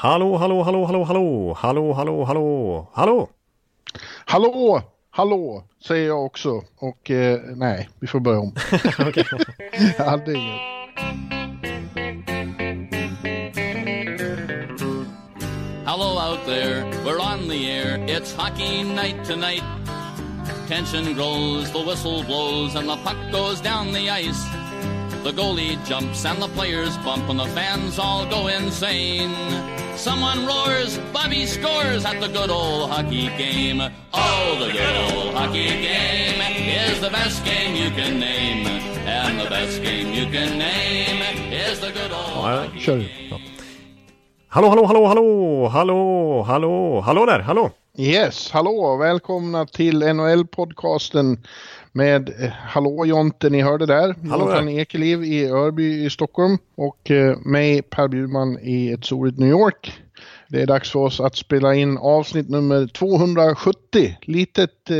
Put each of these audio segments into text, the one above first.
Hallå, hallå, hallå, hallå, hallå, hallå, hallå, hallå, hallå. Hallå, hallå, säger jag också. Och eh, nej, vi får börja om. Okej. hade inget. Hello out there, we're on the air. It's hockey night tonight. Tension grows, the whistle blows, and the puck goes down the ice. The goalie jumps and the players bump, and the fans all go insane. Someone roars, Bobby scores at the good old hockey game. Oh, the good old hockey game is the best game you can name. And the best game you can name is the good old Ja, hockey kör. game. Hallå, hallå, hallå, hallå, hallå, hallå, hallå där, hallå. Yes, hallå, välkomna till NHL-podcasten med eh, Hallå Jonte, ni hörde där. Jonathan Ekeliv i Örby i Stockholm och eh, mig Per Bjurman i ett soligt New York. Det är dags för oss att spela in avsnitt nummer 270. Litet eh,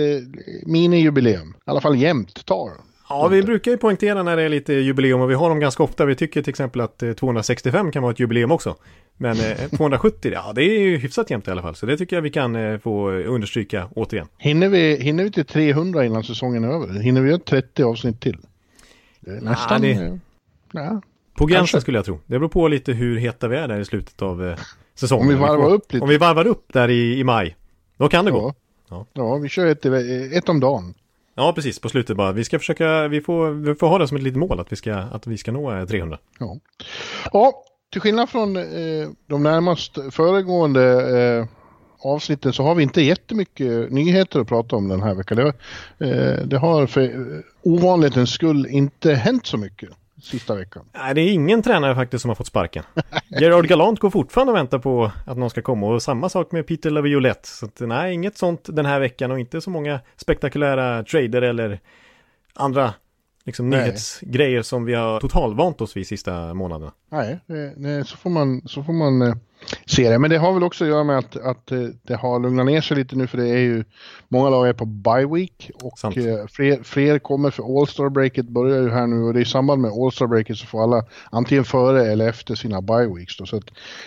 minijubileum. I alla fall jämnt tar. Ja, vi brukar ju poängtera när det är lite jubileum och vi har dem ganska ofta. Vi tycker till exempel att eh, 265 kan vara ett jubileum också. Men eh, 270, ja det är ju hyfsat jämnt i alla fall. Så det tycker jag vi kan eh, få understryka återigen. Hinner vi, hinner vi till 300 innan säsongen är över? Hinner vi göra 30 avsnitt till? Nästan... det- eh, Ja, På gränsen Kanske. skulle jag tro. Det beror på lite hur heta vi är där i slutet av eh, säsongen. Om vi varvar upp lite. Om vi varvar upp där i, i maj. Då kan det gå. ja. Ja. ja, vi kör ett, ett om dagen. Ja, precis. På slutet bara. Vi ska försöka, vi får, vi får ha det som ett litet mål att vi ska, att vi ska nå eh, 300. Ja, ja till skillnad från eh, de närmast föregående eh, avsnitten så har vi inte jättemycket nyheter att prata om den här veckan. Det, eh, det har för ovanlighetens skull inte hänt så mycket sista veckan. Nej, det är ingen tränare faktiskt som har fått sparken. Gerard Galant går fortfarande och väntar på att någon ska komma och samma sak med Peter Laviolette. Så att, nej, inget sånt den här veckan och inte så många spektakulära trader eller andra liksom, Nej. nyhetsgrejer som vi har totalvant oss vid sista månaderna. Nej, eh, nej så får man, så får man se det. Men det har väl också att göra med att, att eh, det har lugnat ner sig lite nu för det är ju många lag är på bye week och Sant. eh, fler, fler kommer för All-Star breaket börjar ju här nu och det är i samband med All-Star breaket så får alla antingen före eller efter sina bye weeks då. Så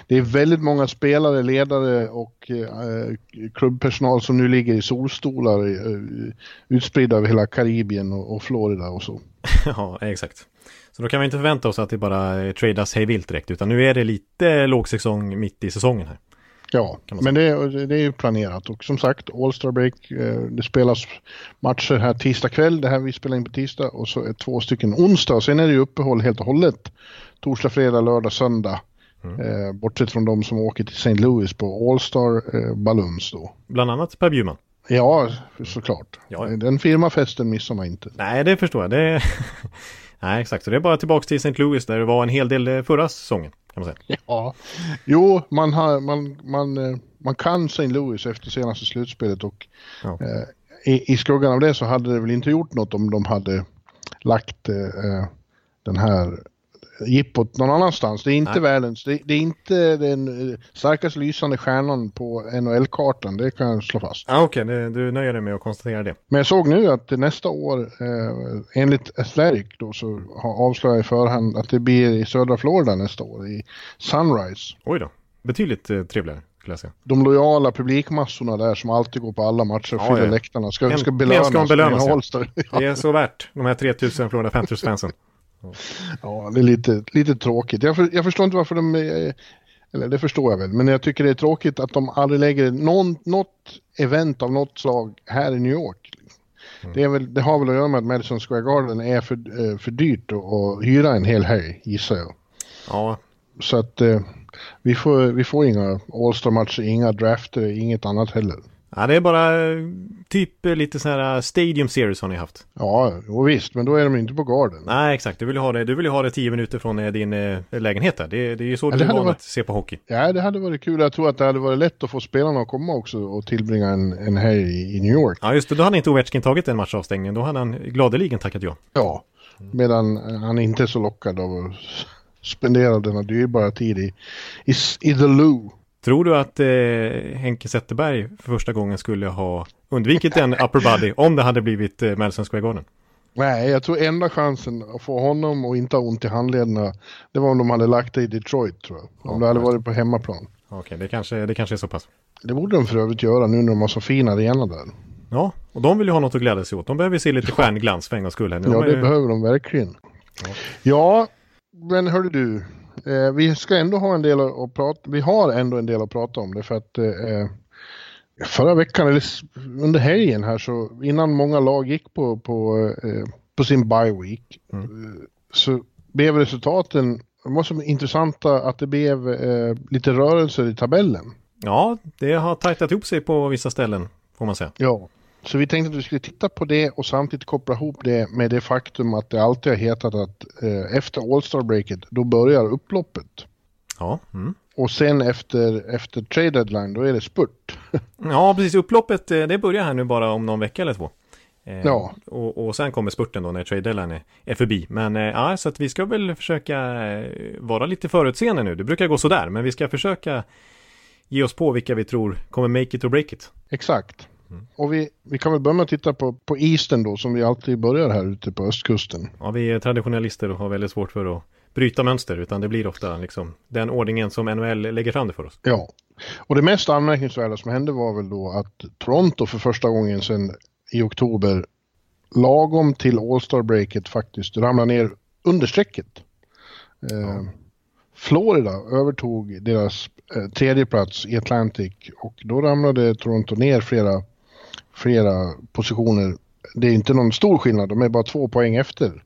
det är väldigt många spelare, ledare och eh, klubbpersonal som nu ligger i solstolar eh, utspridda över hela Karibien och, och Florida och så. ja, exakt. Så då kan vi inte förvänta oss att det bara tradas hej vilt direkt, utan nu är det lite lågsäsong mitt i säsongen här. Ja, men det, det är ju planerat och som sagt All-Star Break, eh, det spelas matcher här tisdag kväll, det här vi spelar in på tisdag och så är två stycken onsdag och sen är det ju uppehåll helt och hållet. Torsdag, fredag, lördag, söndag. Mm. Eh, bortsett från de som åker till St. Louis på All-Star eh, Balloons då. Bland annat Per Bjurman. Ja, såklart. Ja. Den firmafesten missar man inte. Nej, det förstår jag. Det... Nej, exakt. Så det är bara tillbaka till St. Louis där det var en hel del eh, förra säsongen, kan man säga. Ja. Jo, man, har, man, man, eh, man kan St. Louis efter senaste slutspelet och Ja. eh, i, i skuggan av det så hade det väl inte gjort något om de hade lagt eh, eh, den här jippot någon annanstans. Det är inte Nej. världens, det, det är inte den eh, starkast lysande stjärnan på NHL-kartan, det kan jag slå fast. Ja, okej. det- Du nöjer dig med att konstatera det. Men jag såg nu att nästa år, eh, enligt Athletic då, så har avslöjat i förhand att det blir i södra Florida nästa år, i Sunrise. Oj då. Betydligt eh, trevligare, jag de lojala publikmassorna där som alltid går på alla matcher och Ja, fyller ja. läktarna ska, En- ska belönas. ska belönas, ja. Det är så värt, de här 3000 Florida Panthers-fansen. ja, det är lite, lite tråkigt. Jag, för, jag förstår inte varför de... Eller det förstår jag väl, men jag tycker det är tråkigt att de aldrig lägger någon, något event av något slag här i New York. Mm. Det, väl, det har väl att göra med att Madison Square Garden är för, eh, för dyrt att, att hyra en hel helg, gissar jag. Ja, Så att eh, vi, får, vi får inga All-Star-matcher, inga drafter, inget annat heller. Ja det är bara eh, typ eh, lite sån här Stadium Series har ni haft. Ja, och visst, men då är de inte på Garden. Nej, exakt. Du vill ju ha det, du vill ha det 10 minuter från eh, din eh, lägenhet där. Det, det är ju så Ja, du är van varit- att se på hockey. Ja, det hade varit kul. Jag tror att det hade varit lätt att få spelarna att komma också och tillbringa en, en helg i, New York. Ja, just det. Då hade inte Ovechkin tagit en matchavstängning. Då hade han gladeligen tackat ja. Ja, medan han inte är så lockad av att spendera denna dyrbara tid i, i, i The Lou. Tror du att eh, Henke Zetterberg för första gången skulle ha undvikit en upper body om det hade blivit eh, Madison Square Garden? Nej, jag tror enda chansen att få honom att inte ha ont i handlederna, det var om de hade lagt det i Detroit tror jag. Om det hade varit på hemmaplan. Okej, det, kanske, det kanske är så pass. Det borde de för övrigt göra nu när de har så fin arena där. Ja, och de vill ju ha något att glädja sig åt. De behöver se lite stjärnglans för en gångs skull. här. De Ja, det ju- behöver de verkligen. Ja. Ja, men hörru du. Eh, vi ska ändå ha en del att prata Vi har ändå en del att prata om det för att eh, förra veckan, eller under helgen här så innan många lag gick på, på, eh, på sin bye week Mm. eh, så blev resultaten, de var så intressanta att det blev eh, lite rörelser i tabellen. Ja, det har tajtat ihop sig på vissa ställen, får man säga. Ja. Så vi tänkte att vi skulle titta på det och samtidigt koppla ihop det med det faktum att det alltid har hetat att eh, efter All Star breaket då börjar upploppet. Ja, mm. Och sen efter, efter trade deadline då är det spurt. ja precis. Upploppet, eh, det börjar här nu bara om någon vecka eller två. Eh, Ja. Och, och sen kommer spurten då när trade deadline är, är förbi. Men eh, ja, så att vi ska väl försöka eh, vara lite förutseende nu. Det brukar gå sådär, men vi ska försöka ge oss på vilka vi tror kommer make it or break it. Exakt. Och vi, vi kan väl börja med att titta på, på Eastern då som vi alltid börjar här ute på östkusten. Ja, vi är traditionalister och har väldigt svårt för att bryta mönster, utan det blir ofta liksom den ordningen som NHL lägger fram det för oss. Ja. Och det mest anmärkningsvärda som hände var väl då att Toronto för första gången sedan i oktober lagom till All Star breaket faktiskt ramlade ner under strecket. Eh, Florida övertog deras eh, tredje plats i Atlantic och då ramlade Toronto ner flera, flera positioner. Det är inte någon stor skillnad, de är bara två poäng efter.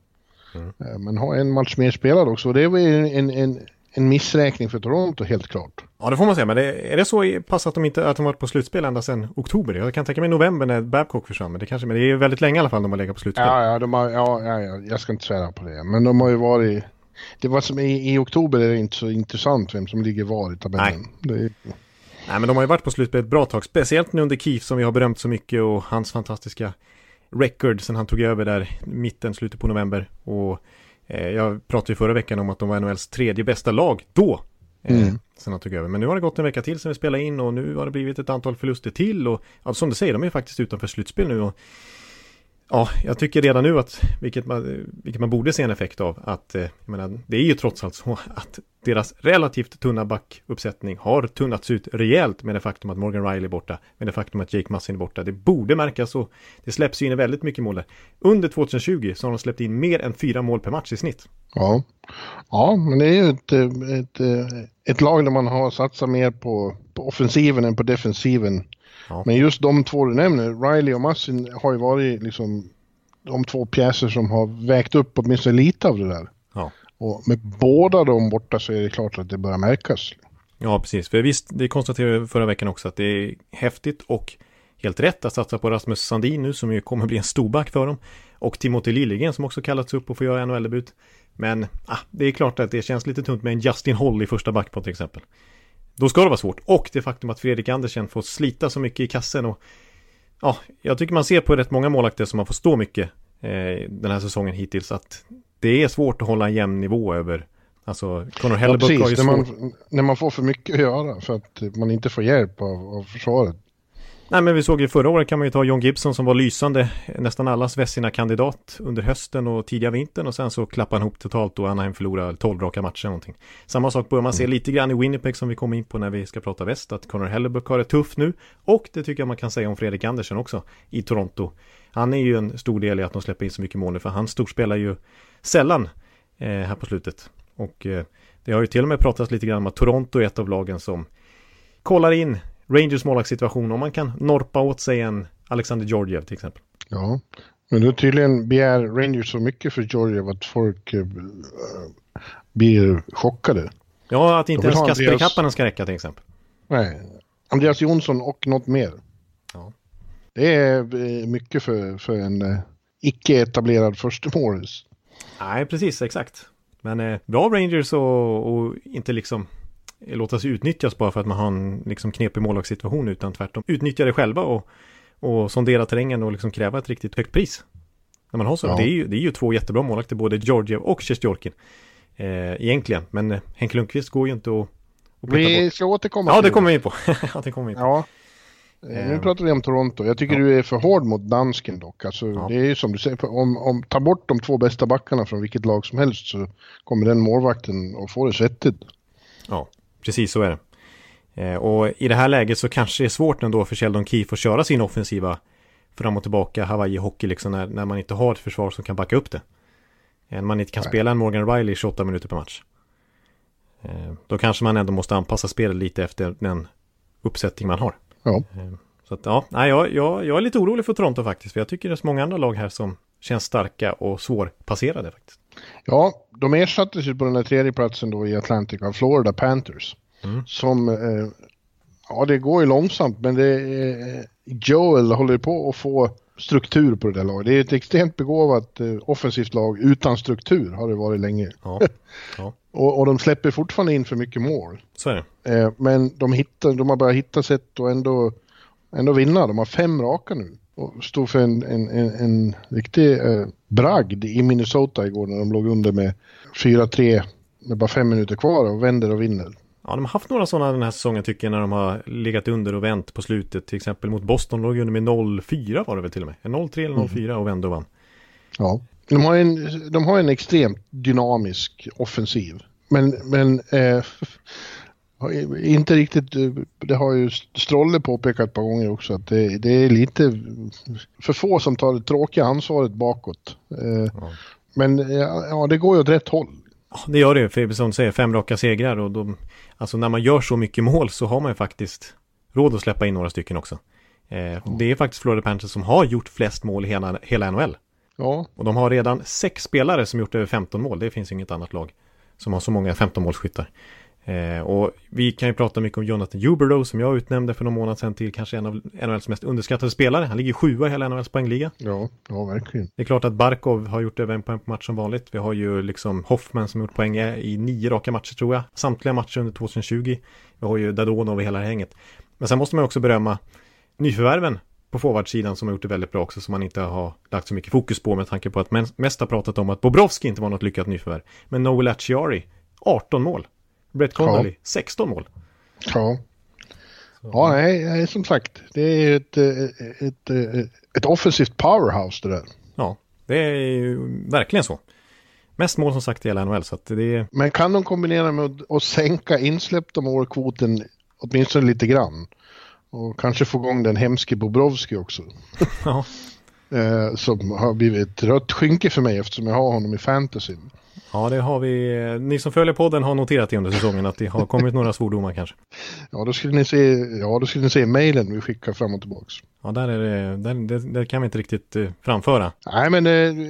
Mm. Eh, men har en match mer spelad också det ju en, en, en missräkning för Toronto helt klart. Ja, det får man säga, men det, är det så pass att de inte att de varit på slutspel ända sedan oktober? Jag kan tänka mig november när Babcock försvann, men det kanske, men det är väldigt länge i alla fall de har legat på slutspel. Ja, ja, de har, ja, ja, ja, jag ska inte svära på det. Men de har ju varit... Det var som i, i oktober är det inte så intressant vem som ligger var i tabellen. Det är, Nej, men de har ju varit på slutspel ett bra tag, speciellt nu under Keefe som vi har berömt så mycket och hans fantastiska record sen han tog över där mitten, slutet på november. Och eh, jag pratade ju förra veckan om att de var NHLs tredje bästa lag då. Eh, Mm. Sen han tog över. Men nu har det gått en vecka till sen vi spelade in och nu har det blivit ett antal förluster till. Och ja, som du säger, de är faktiskt utanför slutspel nu. Och, ja, jag tycker redan nu att, vilket man, vilket man borde se en effekt av, att eh, jag menar, det är ju trots allt så att deras relativt tunna backuppsättning har tunnats ut rejält med det faktum att Morgan Riley är borta, med det faktum att Jake Massin är borta. Det borde märkas och det släpps ju in väldigt mycket mål där. Under 2020 så har de släppt in mer än fyra mål per match i snitt. ja. ja, men det är ju ett, ett, ett lag där man har satsat mer på, på offensiven än på defensiven. Ja. Men just de två du nämner, Riley och Massin, har ju varit liksom de två pjäser som har vägt upp åtminstone lite av det där. Och med båda de borta så är det klart att det börjar märkas. Ja, precis. För visst, det konstaterade jag förra veckan också att det är häftigt och helt rätt att satsa på Rasmus Sandin nu som ju kommer bli en storback för dem. Och Timothy Liljegren som också kallats upp och får göra NHL-debut. Men ah, det är klart att det känns lite tunt med en Justin Holl i första back på till exempel. Då ska det vara svårt. Och det faktum att Fredrik Andersen får slita så mycket i kassen och ja, jag tycker man ser på rätt många målakter som har fått stå mycket eh, den här säsongen hittills att det är svårt att hålla en jämn nivå över Alltså, Connor Ja, Hellebuck har ju precis. När svårt. man, när man får för mycket att göra för att man inte får hjälp av, av försvaret. Nej men vi såg ju förra året kan man ju ta John Gibson som var lysande nästan allas Vessina-kandidat under hösten och tidiga vintern och sen så klappade han ihop totalt och Anaheim förlorade 12 raka matcher eller någonting. Samma sak börjar man se lite grann i Winnipeg som vi kommer in på när vi ska prata väst att Connor Hellebuck har det tufft nu och det tycker jag man kan säga om Fredrik Andersen också i Toronto. Han är ju en stor del i att de släpper in så mycket mål nu för han storspelar ju sällan eh, här på slutet och eh, det har ju till och med pratats lite grann om att Toronto är ett av lagen som kollar in Rangers målvaktssituation om man kan norpa åt sig en Alexander Georgiev till exempel. Ja, men då tydligen begär Rangers så mycket för Georgia att folk eh, blir chockade. Ja, att inte ens Kasper Andreas- Kappanen ska räcka till exempel. Nej, Andreas Jonsson och något mer. Ja. Det är eh, mycket för, för en eh, icke etablerad förstemålis. Nej, precis, exakt. Men eh, bra Rangers och, och inte liksom eh, låta sig utnyttjas bara för att man har en liksom knepig målvaktssituation utan tvärtom utnyttja det själva och, och sondera terrängen och liksom kräva ett riktigt högt pris. När man har så. Ja. Det, är ju, det är ju två jättebra målvakter, både Georgiev och Sjestjorkin. Eh, egentligen, men eh, Henke Lundqvist går ju inte att, Vi bort. ska återkomma Ja, det kommer vi in på. ja, det kommer vi in på. Ja. Eh, Nu Eh. pratar vi om Toronto. Jag tycker Ja. du är för hård mot dansken dock. Alltså, Ja. Det är ju som du säger, om, om ta bort de två bästa backarna från vilket lag som helst så kommer den målvakten att få det svettigt. Ja, precis så är det. Eh, och i det här läget så kanske det är svårt ändå för Sheldon Keefe att köra sin offensiva fram och tillbaka Hawaii-hockey liksom när, när man inte har ett försvar som kan backa upp det. När man inte kan Nej. spela en Morgan Riley 28 minuter per match. Eh, då kanske man ändå måste anpassa spelet lite efter den uppsättning man har. Ja. Eh, så att, ja, jag, jag, jag är lite orolig för Toronto faktiskt. För jag tycker det är så många andra lag här som känns starka och svårpasserade faktiskt. Ja, de ersattes ju på den här tredje platsen då i Atlantic av Florida Panthers. Mm. Som, eh, ja det går ju långsamt men det är, Joel håller på att få struktur på det där laget. Det är ett extremt begåvat eh, offensivt lag utan struktur har det varit länge. Ja. Ja. och, och, de släpper fortfarande in för mycket mål. Så är det. Eh, men de, hittar, de har börjat hitta sätt att ändå, ändå vinna. De har fem raka nu. Och stod för en, en, en, en riktig eh, bragd i Minnesota igår när de låg under med 4-3 med bara fem minuter kvar och vänder och vinner. Ja, de har haft några sådana den här säsongen tycker jag när de har legat under och vänt på slutet. Till exempel mot Boston låg under med 0-4 var det väl till och med. 0-3 eller 0-4 mm. och vände och vann. Ja, de har en, de har en extremt dynamisk offensiv. Men, men eh, inte riktigt, det har ju Strolle påpekat ett par gånger också att det, det är lite för få som tar det tråkiga ansvaret bakåt. Eh, ja. Men ja, det går ju åt rätt håll. Ja, det gör det, för som säger, fem raka segrar och de, alltså när man gör så mycket mål så har man ju faktiskt råd att släppa in några stycken också. Eh. Det är faktiskt Florida Panthers som har gjort flest mål i hela, hela NHL. Ja. Och de har redan sex spelare som gjort över 15 mål. Det finns inget annat lag som har så många 15 målskyttar. Eh, och vi kan ju prata mycket om Jonathan Huberdeau som jag utnämnde för någon månad sedan till kanske en av NHLs mest underskattade spelare. Han ligger sjua i hela NHLs poängliga. Ja, ja, verkligen. Det är klart att Barkov har gjort över en poäng på match som vanligt. Vi har ju liksom Hoffman som gjort poäng i nio raka matcher tror jag. Samtliga matcher under 2020. Vi har ju Dadonov i hela hänget. Men sen måste man också berömma nyförvärven på forwardsidan som har gjort det väldigt bra också som man inte har lagt så mycket fokus på med tanke på att mest har pratat om att Bobrovski inte var något lyckat nyförvärv. Men Noel Acciari, 18 mål. Brett Connolly, ja. 16 mål. Ja. Ja, nej, som sagt, det är ett, ett, ett, ett offensivt powerhouse det där. Ja, det är ju verkligen så. Mest mål som sagt i hela NHL. Så att det är... Men kan de kombinera med att, sänka insläppta målkvoten åtminstone lite grann? Och kanske få igång den hemske Bobrovski också. Ja. eh, som har blivit ett rött skynke för mig eftersom jag har honom i fantasyn. Ja, det har vi. Ni som följer podden har noterat det under säsongen att det har kommit några svordomar kanske. Ja, då skulle ni se, ja, då skulle ni se mejlen vi skickar fram och tillbaks. Ja, där är det, där, det, det kan vi inte riktigt eh, framföra. Nej, men eh,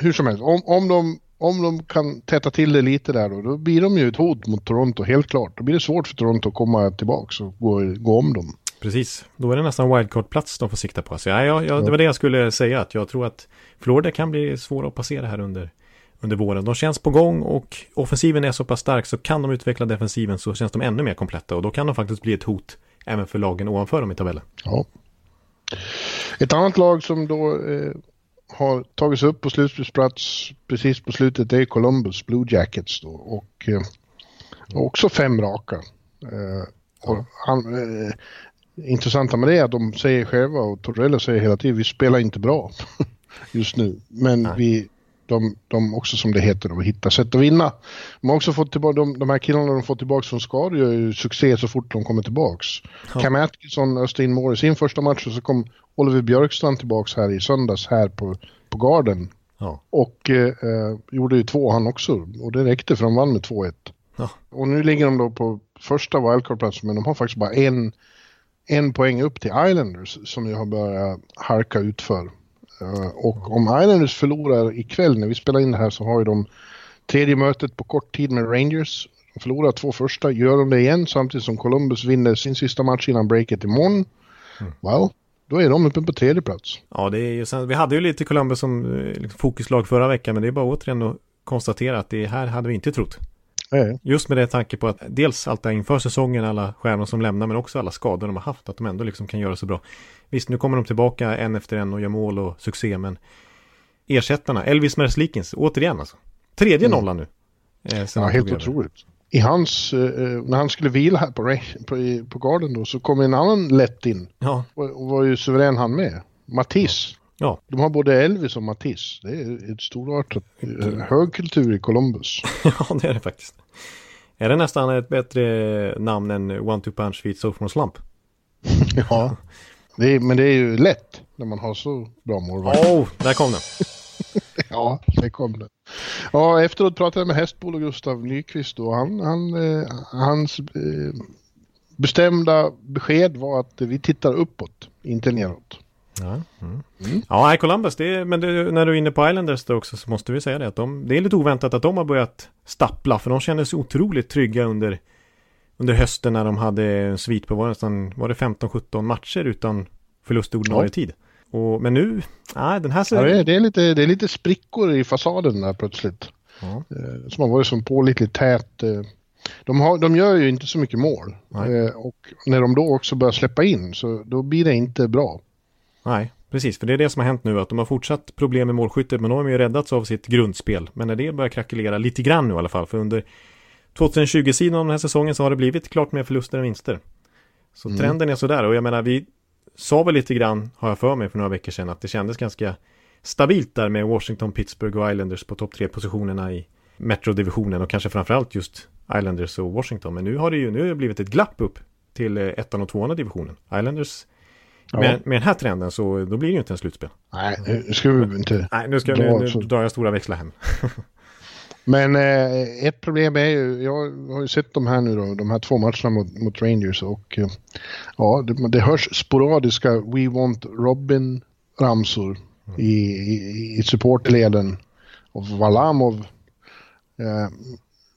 hur som helst, om, om, de, om de kan täta till det lite där då, då blir de ju ett hot mot Toronto, helt klart. Då blir det svårt för Toronto att komma tillbaks och gå, gå om dem. Precis, då är det nästan wildcard-plats de får sikta på. Så ja, ja, ja, det var det jag skulle säga, att jag tror att Florida kan bli svåra att passera här under under våren. De känns på gång och offensiven är så pass stark så kan de utveckla defensiven så känns de ännu mer kompletta och då kan de faktiskt bli ett hot även för lagen ovanför dem i tabellen. Ja. Ett annat lag som då eh, har tagits upp på slutspelsplats precis på slutet är Columbus Blue Jackets då och eh, också fem raka. Eh, och han, eh, intressanta med det är att de säger själva och Torrella säger hela tiden vi spelar inte bra just nu men Nej. vi de, de också som det heter, de hittar sätt att vinna. De har också fått tillbaka, de, de här killarna de fått tillbaka från skador gör ju succé så fort de kommer tillbaks. Ja. Cam Atkinson öste in mål i sin första match och så kom Oliver Björkstrand tillbaks här i söndags här på, på Garden. Ja. Och eh, gjorde ju två han också och det räckte för de vann med 2-1. Ja. Och nu ligger de då på första wildcard-platsen men de har faktiskt bara en, en poäng upp till Islanders som ju har börjat harka ut för. Eh, och om Islanders förlorar ikväll när vi spelar in det här så har ju de tredje mötet på kort tid med Rangers. De förlorar två första, gör de det igen samtidigt som Columbus vinner sin sista match innan breaket imorgon. Mm. Well, då är de uppe på tredje plats. Ja, det är ju sen, vi hade ju lite Columbus som eh, liksom, fokuslag förra veckan, men det är bara återigen att konstatera att det här hade vi inte trott. Just med det tanke på att dels allt det inför säsongen, alla stjärnor som lämnar, men också alla skador de har haft, att de ändå liksom kan göra så bra. Visst, nu kommer de tillbaka en efter en och gör mål och succé, men ersättarna, Elvis Merslikins, återigen alltså. Tredje mm. nollan nu. Eh, ja, helt otroligt. I hans, eh, eh, när han skulle vila här på, på, på garden då, så kom en annan lätt in. Ja. Och, och var ju suverän han med. Matisse. Ja. De har både Elvis och Matisse. Det är ett storartat, eh, hög kultur i Columbus. ja, det är det faktiskt. Är det nästan ett bättre namn än One Two Punch Feet Sophomore Slump? ja, det är, men det är ju lätt när man har så bra målvakt. Oh, där kom den. ja, det kom den. Ja, efteråt pratade jag med Hästbol och Gustav Nyqvist och han, han, eh, hans eh, bestämda besked var att vi tittar uppåt, inte neråt. Ja, mm. Mm. ja Columbus, det är, men det, när du är inne på Islanders då också så måste vi säga det att de, det är lite oväntat att de har börjat stappla för de kändes otroligt trygga under under hösten när de hade en svit på var, nästan, var det 15-17 matcher utan förlust i ordinarie ja. tid. Och, men nu, nej den här ser... Ja, det, är, lite, det är lite sprickor i fasaden där plötsligt. Ja. Eh, som har varit som pålitligt tät. Eh, de, har, de gör ju inte så mycket mål. Eh, och när de då också börjar släppa in så då blir det inte bra. Nej, precis. För det är det som har hänt nu. Att de har fortsatt problem med målskyttet. Men de har ju räddats av sitt grundspel. Men när det börjar krackelera lite grann nu i alla fall. För under 2020-sidan av den här säsongen så har det blivit klart mer förluster än vinster. Så mm. trenden är sådär. Och jag menar, vi sa väl lite grann, har jag för mig för några veckor sedan, att det kändes ganska stabilt där med Washington, Pittsburgh och Islanders på topp tre positionerna i Metro-divisionen och kanske framförallt just Islanders och Washington. Men nu har det ju nu har det blivit ett glapp upp till eh, ettan och tvåan divisionen. Islanders Ja. Med, med den här trenden så då blir det ju inte en slutspel. Nej, nu ska vi inte... Nej, nu, ska, nu, nu drar jag stora växlar hem. Men eh, ett problem är ju, jag har ju sett de här nu då, de här två matcherna mot, mot Rangers och eh, ja, det, det hörs sporadiska We Want Robin-ramsor mm. i, i, i supportleden. Och Valamov, eh,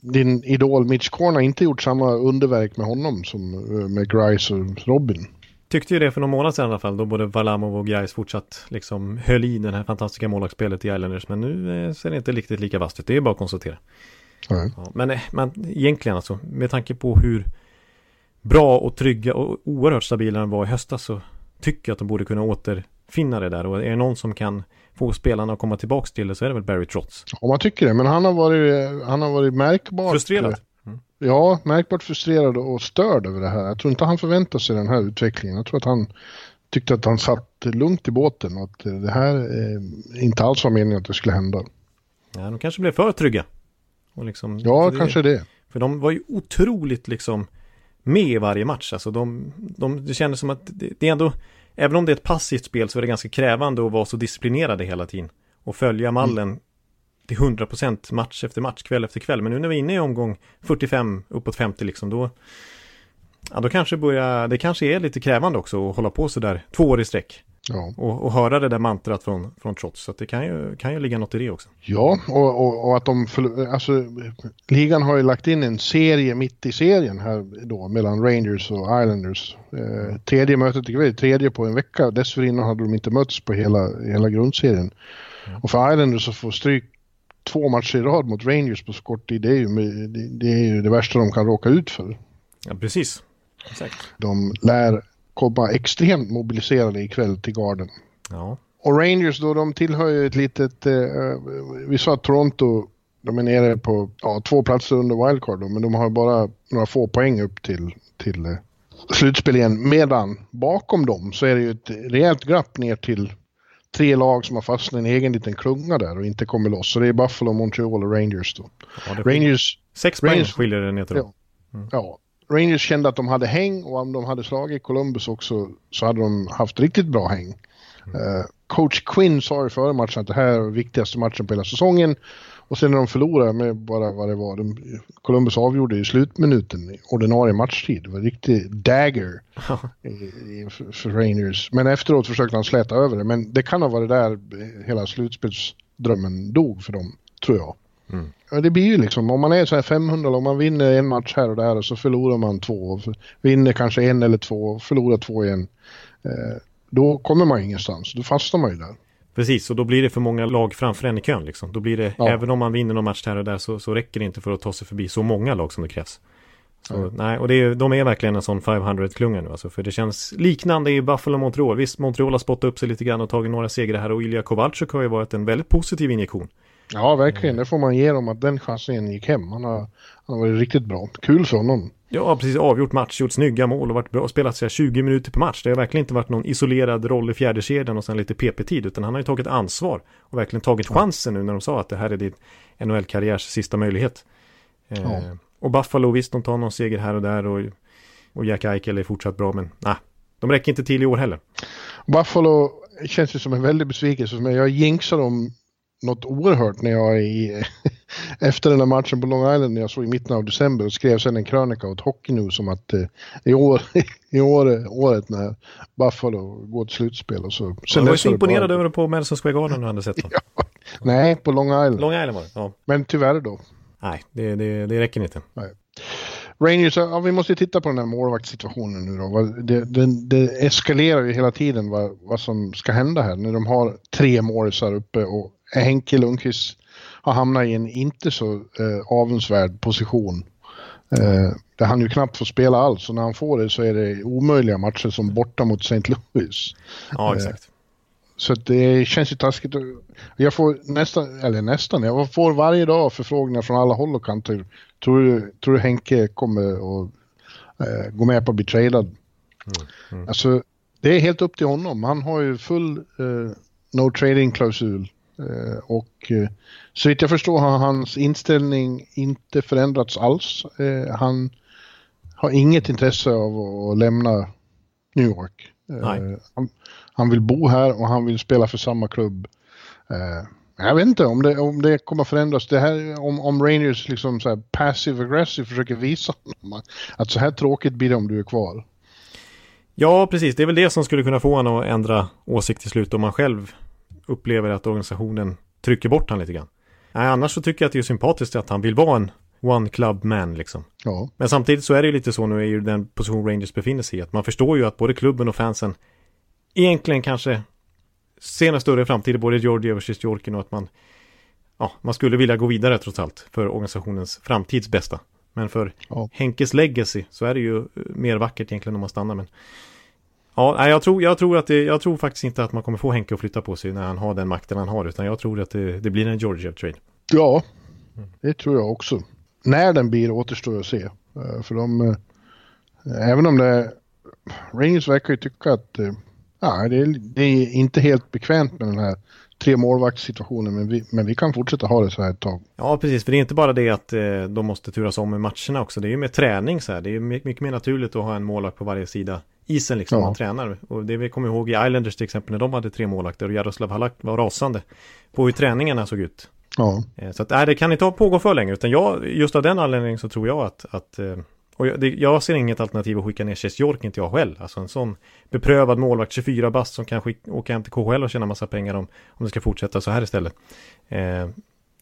din idol Mitch Korn har inte gjort samma underverk med honom som eh, med Grice och Robin tyckte ju det för någon månad sedan i alla fall, då både Valamov och Gais fortsatt liksom höll i det här fantastiska målvaktsspelet i Islanders. Men nu eh, ser det inte riktigt lika vasst ut, det är bara att konstatera. Mm. Ja, men, eh, men egentligen alltså, med tanke på hur bra och trygga och oerhört stabila de var i höstas så tycker jag att de borde kunna återfinna det där. Och är det någon som kan få spelarna att komma tillbaka till det så är det väl Barry Trotz. Ja, man tycker det, men han har varit, han har varit märkbart frustrerad. Ja, märkbart frustrerad och störd över det här. Jag tror inte han förväntar sig den här utvecklingen. Jag tror att han tyckte att han satt lugnt i båten och att det här eh, inte alls var meningen att det skulle hända. Ja, de kanske blev för trygga. Liksom, ja, det, kanske det. För de var ju otroligt liksom med i varje match. Alltså de, de, det kändes som att det, det är ändå, även om det är ett passivt spel så är det ganska krävande att vara så disciplinerade hela tiden. Och följa mallen mm till 100% match efter match, kväll efter kväll. Men nu när vi är inne i omgång 45, uppåt 50 liksom, då Ja, då kanske börjar, det kanske är lite krävande också att hålla på sådär två år i sträck. Ja. Och, och, höra det där mantrat från, från Trots. Så det kan ju, kan ju ligga något i det också. Ja, och, och, och att de, alltså ligan har ju lagt in en serie mitt i serien här då mellan Rangers och Islanders. Eh, tredje mötet ikväll, tredje på en vecka. Dessförinnan hade de inte mötts på hela, hela grundserien. Ja. Och för Islanders att få stryk två matcher i rad mot Rangers på så kort tid, det är ju det, är ju det värsta de kan råka ut för. Ja, precis. Exakt. De lär komma extremt mobiliserade ikväll till garden. Ja. Och Rangers då, de tillhör ju ett litet... Eh, vi sa att Toronto, de är nere på ja, två platser under wildcard då, men de har bara några få poäng upp till, till eh, slutspel igen. Medan bakom dem så är det ju ett rejält glapp ner till tre lag som har fastnat i en egen liten klunga där och inte kommer loss. Så det är Buffalo, Montreal och Rangers då. Ja, Rangers... Sex poäng Rangers, skiljer det ner till ja, mm. ja, Rangers kände att de hade häng och om de hade slagit Columbus också så hade de haft riktigt bra häng. Mm. Uh, coach Quinn sa ju före matchen att det här är viktigaste matchen på hela säsongen. Och sen när de förlorade med bara vad det var, de, Columbus avgjorde i slutminuten, i ordinarie matchtid. Det var en riktig dagger i, i, för Rangers. Men efteråt försökte han släta över det, men det kan ha varit där hela slutspelsdrömmen dog för dem, tror jag. Mm. Ja, det blir ju liksom, om man är så här 500, om man vinner en match här och där och så förlorar man två, vinner kanske en eller två, förlorar två igen. Eh, då kommer man ingenstans, då fastnar man ju där. Precis, och då blir det för många lag framför en i kön liksom. Då blir det, ja. även om man vinner någon match här och där så, så räcker det inte för att ta sig förbi så många lag som det krävs. Så, ja. nej, och det är, de är verkligen en sån 500-klunga nu alltså, för det känns liknande i Buffalo och Montreal. Visst, Montreal har spottat upp sig lite grann och tagit några segrar här och Ilja Kowalczyk har ju varit en väldigt positiv injektion. Ja, verkligen. Det får man ge dem att den chansen gick hem. Han har, han har varit riktigt bra. Kul för honom. Ja, precis. Avgjort match, gjort snygga mål och varit bra. Spelat sig 20 minuter på match. Det har verkligen inte varit någon isolerad roll i fjärde kedjan och sen lite PP-tid. Utan han har ju tagit ansvar och verkligen tagit chansen nu när de sa att det här är din NHL-karriärs sista möjlighet. Eh, ja. Och Buffalo, visst de tar någon seger här och där och, och Jack Eichel är fortsatt bra men nej, de räcker inte till i år heller. Buffalo känns ju som en väldig besvikelse. Men jag jinxade dem något oerhört när jag i, efter den här matchen på Long Island när jag såg i mitten av december och skrev sen en krönika åt Hockey News om att eh, i år, i år, året när Buffalo går till slutspel och så. Sen du var ju så imponerad över det på Madison Square Garden du hade sett ja, nej, på Long Island. Long Island var det, ja. Men tyvärr då. Nej, det, det, det räcker inte. Nej. Rangers, ja, vi måste titta på den här målvaktssituationen nu då. Det, det, det eskalerar ju hela tiden vad, vad som ska hända här när de har tre målisar uppe och Henke Lundqvist har hamnat i en inte så eh, avundsvärd position. Eh, där han ju knappt får spela alls och när han får det så är det omöjliga matcher som borta mot St. Louis. Ja, eh, exakt. Så det känns ju taskigt. Jag får nästan, eller nästan, jag får varje dag förfrågningar från alla håll och kanter. Tror du, tror du Henke kommer att eh, gå med på att bli tradad? Mm, mm. Alltså, det är helt upp till honom. Han har ju full eh, no trading-klausul. Eh, och eh, så vitt jag förstår har hans inställning inte förändrats alls. Eh, han har inget intresse av att lämna New York. Han, han, vill bo här och han vill spela för samma klubb. Jag vet inte om det, om det kommer förändras. Det här, om, om Rangers liksom så här passive aggressive försöker visa att så här tråkigt blir det om du är kvar. Ja, precis. Det är väl det som skulle kunna få honom att ändra åsikt till slut om man själv upplever att organisationen trycker bort honom lite grann. Nej, annars så tycker jag att det är sympatiskt att han vill vara en one club man liksom. Ja. Men samtidigt så är det ju lite så nu är ju den position Rangers befinner sig i. Att man förstår ju att både klubben och fansen egentligen kanske ser en större framtid i både Georgia versus Jorkin och att man ja, man skulle vilja gå vidare trots allt för organisationens framtids bästa. Men för ja. Henkes legacy så är det ju mer vackert egentligen om man stannar. Men ja, jag tror, jag tror att det, jag tror faktiskt inte att man kommer få Henke att flytta på sig när han har den makten han har, utan jag tror att det, det blir en Georgia-trade. Ja, det tror jag också. När den blir återstår att se. Eh, för de, eh, även om det, Rangers verkar ju tycka att eh, ja, det, är, det är inte helt bekvämt med den här tre målvaktssituationen men vi, men vi kan fortsätta ha det så här ett tag. Ja, precis. För det är inte bara det att de måste turas om med matcherna också. Det är ju med träning så här. Det är mycket mer naturligt att ha en målvakt på varje sida isen liksom, ja. man tränar. Och det vi kommer ihåg i Islanders till exempel när de hade tre målvakter och Jaroslav Halak var rasande på hur träningarna såg ut. Ja. Eh, så att, nej, det kan inte pågå för länge utan jag, just av den anledningen så tror jag att, att eh, och jag, det, jag ser inget alternativ att skicka ner inte jag själv. Alltså en sån beprövad målvakt, 24 bast som kan skick, åka hem till KHL och tjäna massa pengar om, om det ska fortsätta så här istället. Eh,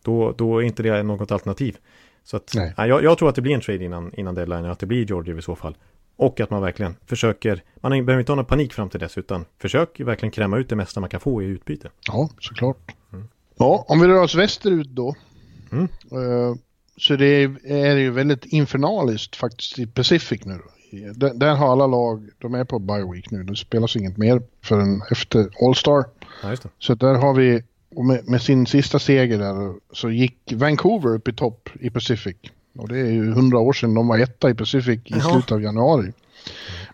då, då är inte det något alternativ. Så att, Nej. jag, jag, tror att det blir en trade innan, innan deadline, att det blir Georgie i så fall. Och att man verkligen försöker, man behöver inte ha någon panik fram till dess, utan försök verkligen kräma ut det mesta man kan få i utbyte. Ja, såklart. Mm. Ja, om vi rör oss västerut då. Mm. Uh, så det är, ju väldigt infernaliskt faktiskt i Pacific nu. Där, där, har alla lag, de är på bye week nu, det spelas inget mer förrän efter All-Star. Ja, så där har vi, med, med, sin sista seger där, så gick Vancouver upp i topp i Pacific. Och det är ju hundra år sedan de var etta i Pacific i Jaha. slutet av januari.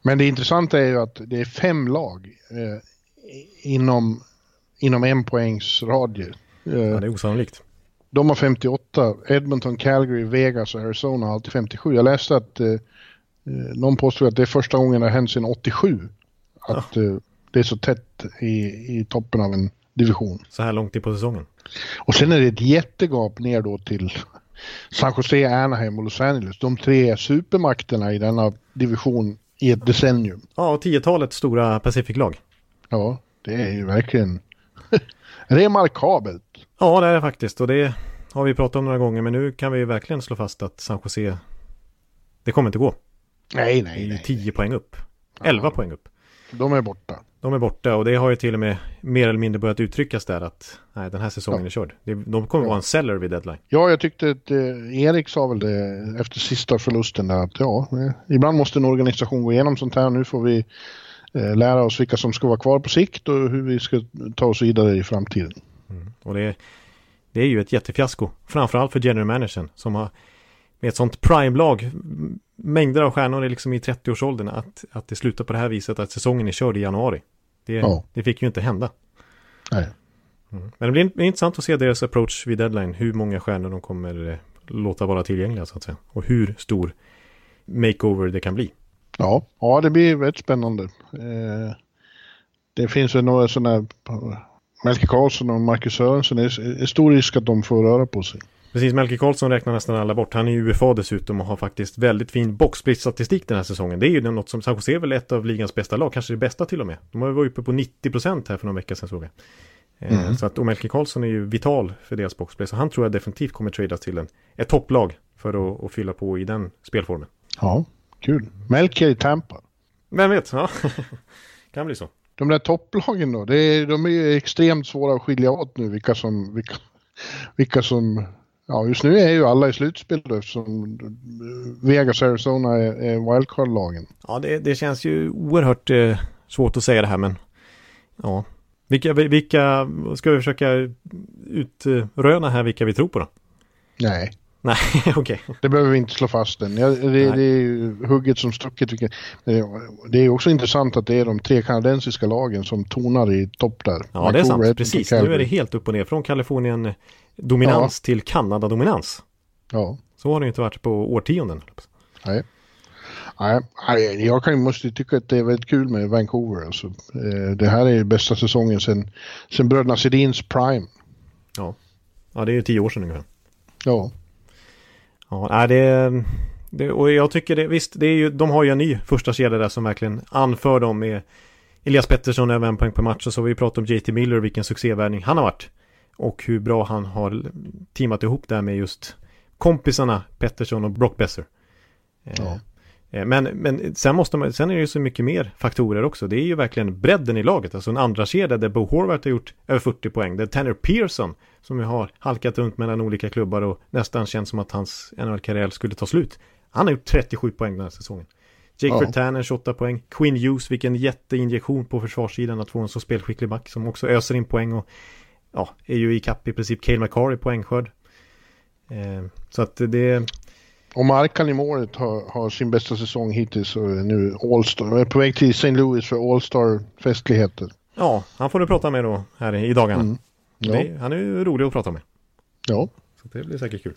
Men det intressanta är ju att det är fem lag eh, inom, inom en poängs radie. Eh, ja, det är osannolikt. De har 58. Edmonton, Calgary, Vegas och Arizona har alltid 57. Jag läste att eh, eh, någon påstod att det är första gången det har hänt sedan 87. Att ja. eh, det är så tätt i, i toppen av en division. Så här långt in på säsongen. Och sen är det ett jättegap ner då till San Jose, Anaheim och Los Angeles. De tre supermakterna i denna division i ett decennium. Ja, och tiotalet stora Pacific-lag. Ja, det är ju verkligen remarkabelt. Ja, det är det faktiskt och det har vi pratat om några gånger men nu kan vi verkligen slå fast att San Jose det kommer inte gå. Nej, nej, nej. 10 poäng upp. 11 ja. poäng upp. De är borta. De är borta och det har ju till och med mer eller mindre börjat uttryckas där att nej, den här säsongen ja. är körd. De kommer ja. vara en seller vid deadline. Ja, jag tyckte att eh, Erik sa väl det efter sista förlusten där att ja, eh, ibland måste en organisation gå igenom sånt här. Nu får vi eh, lära oss vilka som ska vara kvar på sikt och hur vi ska ta oss vidare i framtiden. Mm. Och det, det är ju ett jättefiasko. Framförallt för general managern som har med ett sånt prime-lag mängder av stjärnor är liksom i 30-årsåldern att, att det slutar på det här viset att säsongen är körd i januari. Det, ja. det fick ju inte hända. Nej. Mm. Men det blir intressant att se deras approach vid deadline. Hur många stjärnor de kommer eh, låta vara tillgängliga så att säga. Och hur stor makeover det kan bli. Ja, ja det blir rätt spännande. Eh, det finns väl några sådana, Melke Karlsson och Marcus Sörensen, det är, är stor risk att de får röra på sig. Precis, Melke Karlsson räknar nästan alla bort. Han är ju UFA dessutom och har faktiskt väldigt fin boxsplit-statistik den här säsongen. Det är ju något som San Jose är väl ett av ligans bästa lag, kanske det bästa till och med. De har varit uppe på 90% här för någon vecka sedan såg jag. Eh, mm. Så att, och Melke Karlsson är ju vital för deras boxplay, så han tror jag definitivt kommer tradas till en, ett topplag för att, att fylla på i den spelformen. Ja, kul. Melke i Tampa. Vem vet, ja. kan bli så. De där topplagen då, det är, de är extremt svåra att skilja åt nu vilka som, vilka, vilka som Ja, just nu är ju alla i slutspel då eftersom Vegas Arizona är, är wildcard-lagen. Ja, det, det, känns ju oerhört eh, svårt att säga det här, men ja. Vilka, vilka ska vi försöka utröna här vilka vi tror på då? Nej. Nej, okej. Okay. Det behöver vi inte slå fast än. Ja, det, det, är ju hugget som stucket. Det är också intressant att det är de tre kanadensiska lagen som tonar i topp där. Ja, Vancouver, det är sant. Precis. Nu är det helt upp och ner. Från Kalifornien dominans ja. till Kanada-dominans. Ja. Så har det inte varit på årtionden. Nej. Nej, jag kan, måste tycka att det är väldigt kul med Vancouver. Alltså. Eh, det här är bästa säsongen sen, sen bröderna Sedins prime. Ja. ja, det är ju tio år sedan ungefär. Ja. Ja, det, det, och jag tycker det, visst, det är ju, de har ju en ny första kedja där som verkligen anför dem med Elias Pettersson över en poäng per match och så har vi pratat om JT Miller, vilken succévärvning han har varit. Och hur bra han har teamat ihop där med just kompisarna Pettersson och Brock Besser. Ja. Eh, men, men sen, måste man, sen är det ju så mycket mer faktorer också. Det är ju verkligen bredden i laget. Alltså en andra kedja där Bo Horvath har gjort över 40 poäng. Där Tanner Pearson som ju har halkat runt mellan olika klubbar och nästan känns som att hans NHL-karriär skulle ta slut. Han har gjort 37 poäng den här säsongen. Jake ja. Vertanen 28 poäng. Quinn Hughes, vilken jätteinjektion på försvarssidan att få en så spelskicklig back som också öser in poäng och ja, är ju i kapp i princip Cale McCarr i poängskörd. Eh, så att det... Och Markan i målet har, har, sin bästa säsong hittills och nu All-Star. är på väg till St. Louis för All-Star-festligheter. Ja, han får du prata med då här i dagarna. Mm. Ja. Det, han är ju rolig att prata med. Ja. Så det blir säkert kul.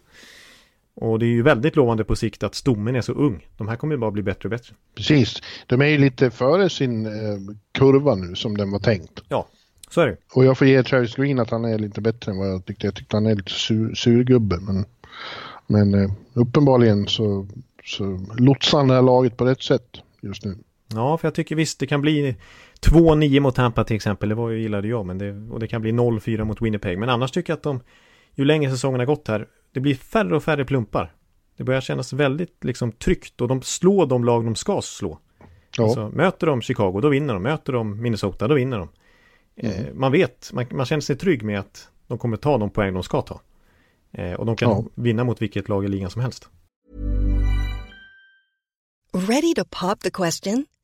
Och det är ju väldigt lovande på sikt att stommen är så ung. De här kommer ju bara bli bättre och bättre. Precis. De är ju lite före sin eh, kurva nu som den var tänkt. Ja, så är det. Och jag får ge Travis Green att han är lite bättre än vad jag tyckte. Jag tyckte han är lite sur, surgubbe. Men, men eh, uppenbarligen så, så lotsar han det här laget på rätt sätt just nu. Ja, för jag tycker visst det kan bli 2-9 mot Tampa till exempel. Det var ju gillade jag. Men det, och det kan bli 0-4 mot Winnipeg. Men annars tycker jag att de, ju längre säsongen har gått här, det blir färre och färre plumpar. Det börjar kännas väldigt liksom tryggt och de slår de lag de ska slå. Ja. Alltså, möter de Chicago, då vinner de. Möter de Minnesota, då vinner de. Eh, mm. man vet, man, man, känner sig trygg med att de kommer ta de poäng de ska ta. Eh, och de kan ja. vinna mot vilket lag i ligan som helst. Ready to pop the question?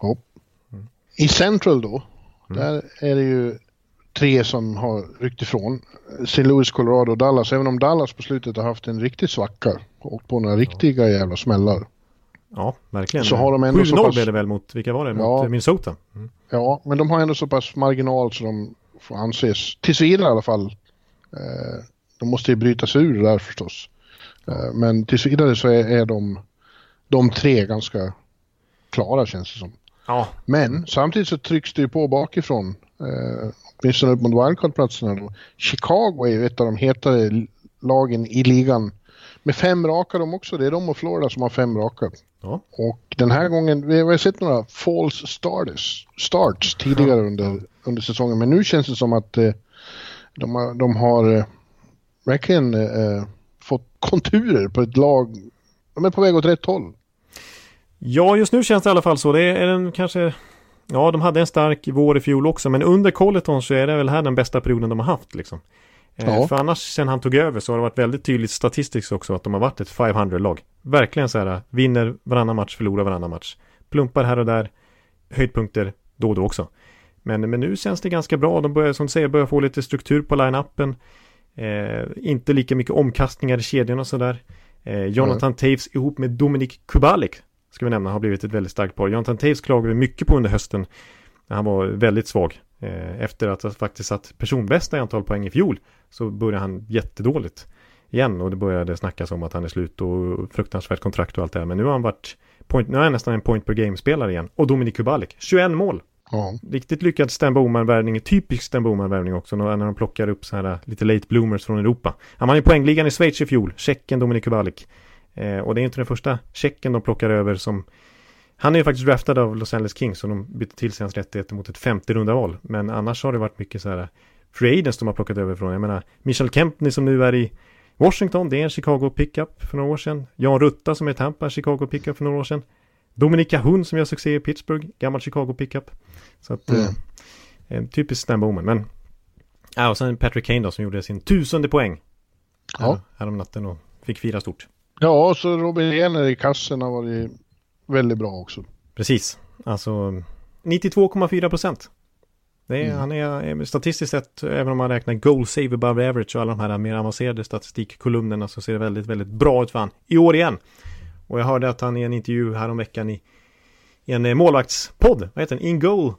Ja. I Central då, mm. där är det ju tre som har ryckt ifrån. St. Louis, Colorado och Dallas. Även om Dallas på slutet har haft en riktig svacka och på några riktiga jävla smällar. Ja, verkligen. Så har de ändå 7-0 pass... blev det väl mot, vilka var det? Ja. Mot Minnesota? Mm. Ja, men de har ändå så pass marginal så de får anses, tills vidare i alla fall. Eh, de måste ju bryta sig ur det där förstås. Eh, men tills vidare så är, är de, de tre ganska klara känns det som. Ja. Men samtidigt så trycks det ju på bakifrån. Eh, åtminstone upp mot wildcard-platserna Chicago är ju ett av de hetare lagen i ligan. Med fem raka de också. Det är de och Florida som har fem raka. Ja. Och den här gången, vi har sett några false starters, starts tidigare under, under säsongen. Men nu känns det som att eh, de har, de har eh, verkligen eh, fått konturer på ett lag. De är på väg åt rätt håll. Ja, just nu känns det i alla fall så. Det är en kanske... Ja, de hade en stark vår i fjol också, men under Colleton så är det väl här den bästa perioden de har haft liksom. Eh, ja. För annars sen han tog över så har det varit väldigt tydligt statistiskt också att de har varit ett 500-lag. Verkligen så här, vinner varannan match, förlorar varannan match. Plumpar här och där, höjdpunkter då och då också. Men, men nu känns det ganska bra. De börjar, som du säger, börjar få lite struktur på line-upen. Eh, inte lika mycket omkastningar i kedjan och sådär. Eh, Jonathan mm. Taves ihop med Dominik Kubalik, ska vi nämna, har blivit ett väldigt starkt par. Jonathan Taves klagade vi mycket på under hösten. Han var väldigt svag. Eh, efter att ha faktiskt satt personbästa i antal poäng i fjol så började han jättedåligt igen och det började snackas om att han är slut och fruktansvärt kontrakt och allt det här. Men nu har han varit point, nu är han nästan en point per game-spelare igen. Och Dominik Kubalik, 21 mål. Ja. Riktigt lyckad Stan Bowman-värvning, typisk Stan Bowman-värvning också när de plockar upp så här lite late bloomers från Europa. Han vann ju poängligan i Schweiz i fjol, tjecken Dominik Kubalik. Eh, och det är inte den första tjecken de plockar över som han är ju faktiskt draftad av Los Angeles Kings och de bytte till sig hans rättigheter mot ett 50 runda val. Men annars har det varit mycket så här äh, free agents de har plockat över från. Jag menar, Michel Kempney som nu är i Washington, det är en Chicago pickup för några år sedan. Jan Rutta som är Tampa, Chicago pickup för några år sedan. Dominika Hund som gör succé i Pittsburgh, gammal Chicago pickup. Så att, mm. eh, typiskt Stan Bowman. Men, ja, och sen Patrick Kane då som gjorde sin tusende poäng. Ja. Härom natten och fick fira stort. Ja, så Robin Lehner i kassen har varit väldigt bra också. Precis, alltså 92,4 procent. Är, mm. Han är statistiskt sett, även om man räknar goal save above average och alla de här mer avancerade statistikkolumnerna så ser det väldigt, väldigt bra ut för han. I år igen. Och jag hörde att han i en intervju häromveckan i, i en eh, målvaktspodd, vad heter den? In Goal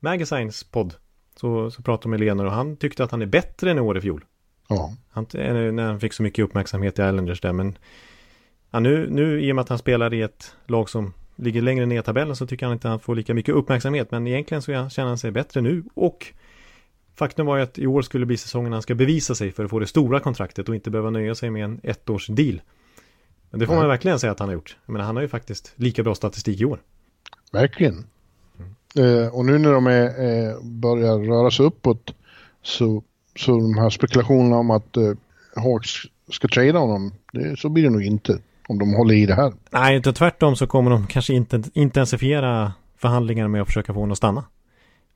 Magazines podd. Så, så pratade de med Lener och han tyckte att han är bättre än i år i fjol. Ja. Han, eh, när han fick så mycket uppmärksamhet i Islanders där, men ja, nu, nu i och med att han spelar i ett lag som ligger längre ner i tabellen så tycker han inte att han får lika mycket uppmärksamhet. Men egentligen så känner han sig bättre nu och faktum var ju att i år skulle bli säsongen han ska bevisa sig för att få det stora kontraktet och inte behöva nöja sig med en ettårs deal. Men det får man verkligen säga att han har gjort. Jag menar, han har ju faktiskt lika bra statistik i år. Verkligen. Mm. Eh, och nu när de är, eh, börjar röra sig uppåt så, så de här spekulationerna om att eh, Hawks ska trada honom, det, så blir det nog inte om de håller i det här. Nej, utan tvärtom så kommer de kanske inte intensifiera förhandlingarna med att försöka få honom att stanna.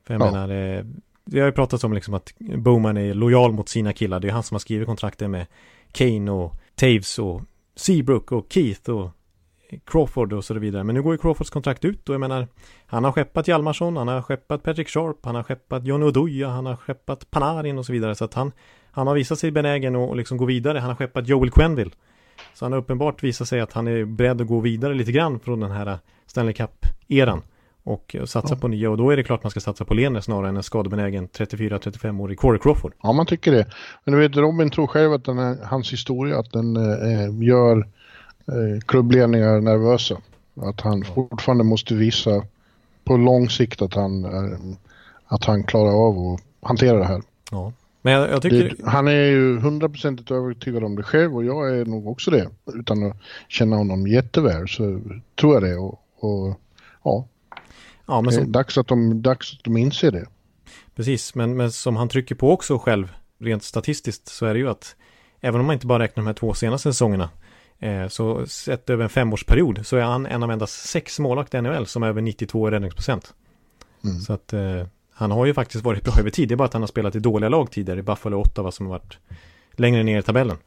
För jag ja. menar, eh, det har ju pratats om liksom att Bowman är lojal mot sina killar. Det är han som har skrivit kontraktet med Kane och Taves och Seabrook och Keith och Crawford och så vidare. Men nu går ju Crawfords kontrakt ut och jag menar Han har skeppat Hjalmarsson, han har skeppat Patrick Sharp, han har skeppat Johnny Oduya, han har skeppat Panarin och så vidare. Så att han Han har visat sig benägen att liksom gå vidare. Han har skeppat Joel Quenville. Så han har uppenbart visat sig att han är beredd att gå vidare lite grann från den här Stanley Cup-eran. Och satsa ja. på nya och då är det klart man ska satsa på Lener snarare än en skadebenägen 34-35-årig Corey Crawford. Ja, man tycker det. Men du vet, Robin tror själv att den här, hans historia, att den eh, gör eh, klubbledningar nervösa. Att han ja. fortfarande måste visa på lång sikt att han, eh, att han klarar av att hantera det här. Ja. Men jag, jag tycker... Det, han är ju hundraprocentigt övertygad om det själv och jag är nog också det. Utan att känna honom jätteväl så tror jag det. Och, och ja, Ja, men är dags att, de, dags att de inser det. Precis, men, men som han trycker på också själv, rent statistiskt, så är det ju att även om man inte bara räknar de här två senaste säsongerna, eh, så sett över en femårsperiod så är han en av endast sex målvakter i NHL som är över 92 räddningsprocent. Mm. Så att eh, han har ju faktiskt varit bra över tid, det är bara att han har spelat i dåliga lag tidigare, i Buffalo 8, vad som har varit längre ner i tabellen.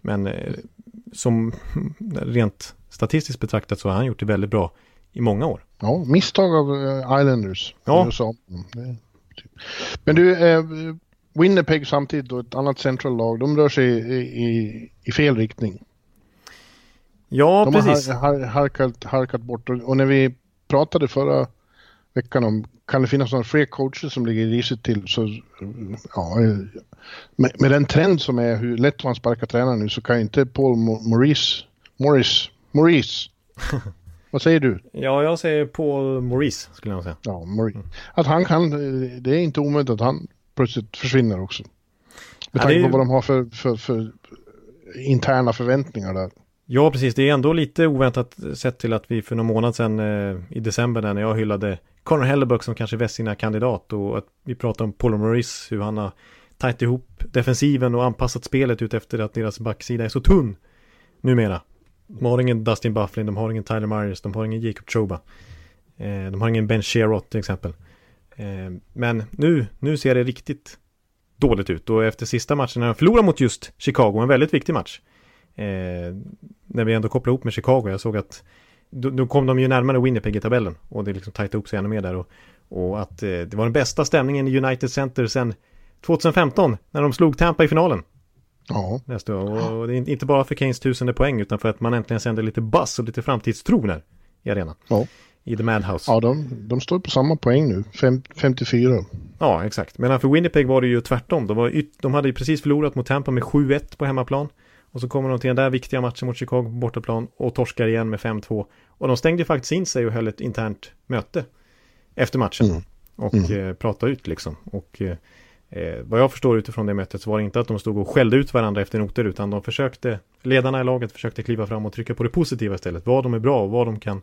Men eh, som rent statistiskt betraktat så har han gjort det väldigt bra i många år. Ja, misstag av uh, Islanders. Ja. Typ. Men du, eh, Winnipeg samtidigt och ett annat central lag, de rör sig i, i, i fel riktning. Ja, de precis. De har harkat, harkat bort och, och, när vi pratade förra veckan om kan det finnas några fler coacher som ligger risigt till så ja, med, med, den trend som är hur lätt man sparkar tränare nu så kan inte Paul Maurice Morris Maurice Vad säger du? Ja, jag säger Paul Maurice skulle jag säga. Ja, Maurice. Att han kan, det är inte omöjligt att han plötsligt försvinner också. Med tanke ja, på vad de har för, för, för interna förväntningar där. Ja, precis. Det är ändå lite oväntat eh, sett till att vi för någon månad sedan eh, i december när jag hyllade Conor Hellebuck som kanske sina kandidat och att vi pratade om Paul Maurice, hur han har tajt ihop defensiven och anpassat spelet ut efter att deras backsida är så tunn numera. De har ingen Dustin Bufflin, de har ingen Tyler Myers, de har ingen Jacob Choba. Eh, de har ingen Ben Sherrott till exempel. Eh, men nu, nu ser det riktigt dåligt ut. Och efter sista matchen när de förlorade mot just Chicago, en väldigt viktig match. Eh, när vi ändå kopplade ihop med Chicago, jag såg att då, då kom de ju närmare Winnipeg i tabellen. Och det liksom tajtade upp sig ännu mer där. Och, och att eh, det var den bästa stämningen i United Center sedan 2015 när de slog Tampa i finalen. Ja. Nästa år. Och det är inte bara för Keynes tusende poäng utan för att man äntligen sänder lite buzz och lite framtidstro där i arenan. Ja. I The Madhouse. Ja, de, de står på samma poäng nu, Fem, 54. Ja, exakt. Men för Winnipeg var det ju tvärtom. De, var yt- de hade ju precis förlorat mot Tampa med 7-1 på hemmaplan. Och så kommer de till den där viktiga matchen mot Chicago på bortaplan och torskar igen med 5-2. Och de stängde faktiskt in sig och höll ett internt möte efter matchen. Mm. Och Eh, pratade ut liksom. Och eh, eh, vad jag förstår utifrån det mötet så var det inte att de stod och skällde ut varandra efter noter utan de försökte, ledarna i laget försökte kliva fram och trycka på det positiva istället. Vad de är bra och vad de kan,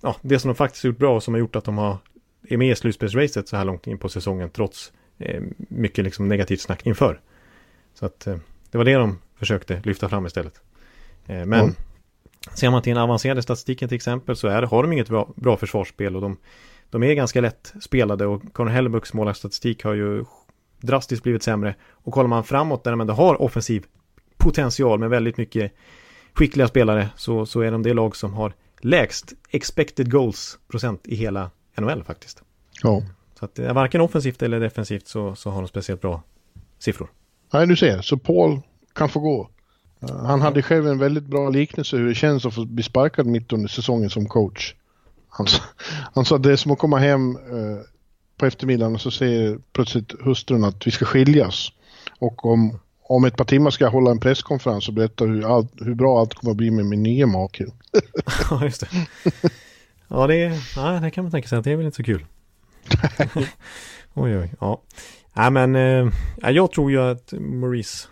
ja, det som de faktiskt gjort bra och som har gjort att de har, är med i slutspelsracet så här långt in på säsongen trots eh, mycket liksom negativt snack inför. Så att eh, det var det de försökte lyfta fram istället. Eh, men Mm. ser man till den avancerade statistiken till exempel så är, har de inget bra, bra försvarsspel och de, de är ganska lätt spelade och Conor Hellebucks målvaktsstatistik har ju drastiskt blivit sämre. Och kollar man framåt där de ändå har offensiv potential med väldigt mycket skickliga spelare så, så är de det lag som har lägst expected goals procent i hela NHL faktiskt. Ja. Så att eh, varken offensivt eller defensivt så, så har de speciellt bra siffror. Nej, du ser, så Paul kan få gå. Uh, Han hade själv en väldigt bra liknelse hur det känns att få bli sparkad mitt under säsongen som coach. Han, sa- han sa att det är som att komma hem eh, på eftermiddagen och så säger plötsligt hustrun att vi ska skiljas. Och om, om ett par timmar ska jag hålla en presskonferens och berätta hur, allt, hur bra allt kommer att bli med min nya make. Ja, just det. Ja, det, är, ja, det kan man tänka sig att det är väl inte så kul. oj, oj, ja. Nej, men eh, ja, jag tror ju att Maurice,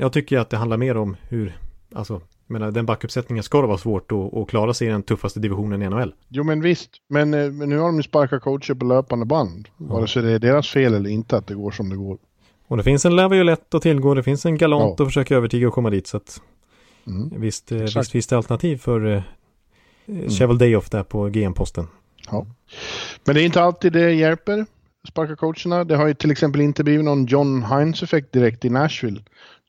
jag tycker att det handlar mer om hur, alltså, jag menar, den backuppsättningen ska det vara svårt att, att klara sig i den tuffaste divisionen i NHL. Jo men visst, men, eh, men nu har de ju sparkat coacher på löpande band. Vare sig det är deras fel eller inte att det går som det går. Och det finns en Laviolette att tillgå, det finns en Galant Ja. att försöka övertyga och komma dit. Så att Mm. visst, eh, Exakt. visst finns det alternativ för eh, mm. Cheval Dayoff där på GM-posten. Ja. Men det är inte alltid det hjälper, sparka coacherna. Det har ju till exempel inte blivit någon John Hines-effekt direkt i Nashville.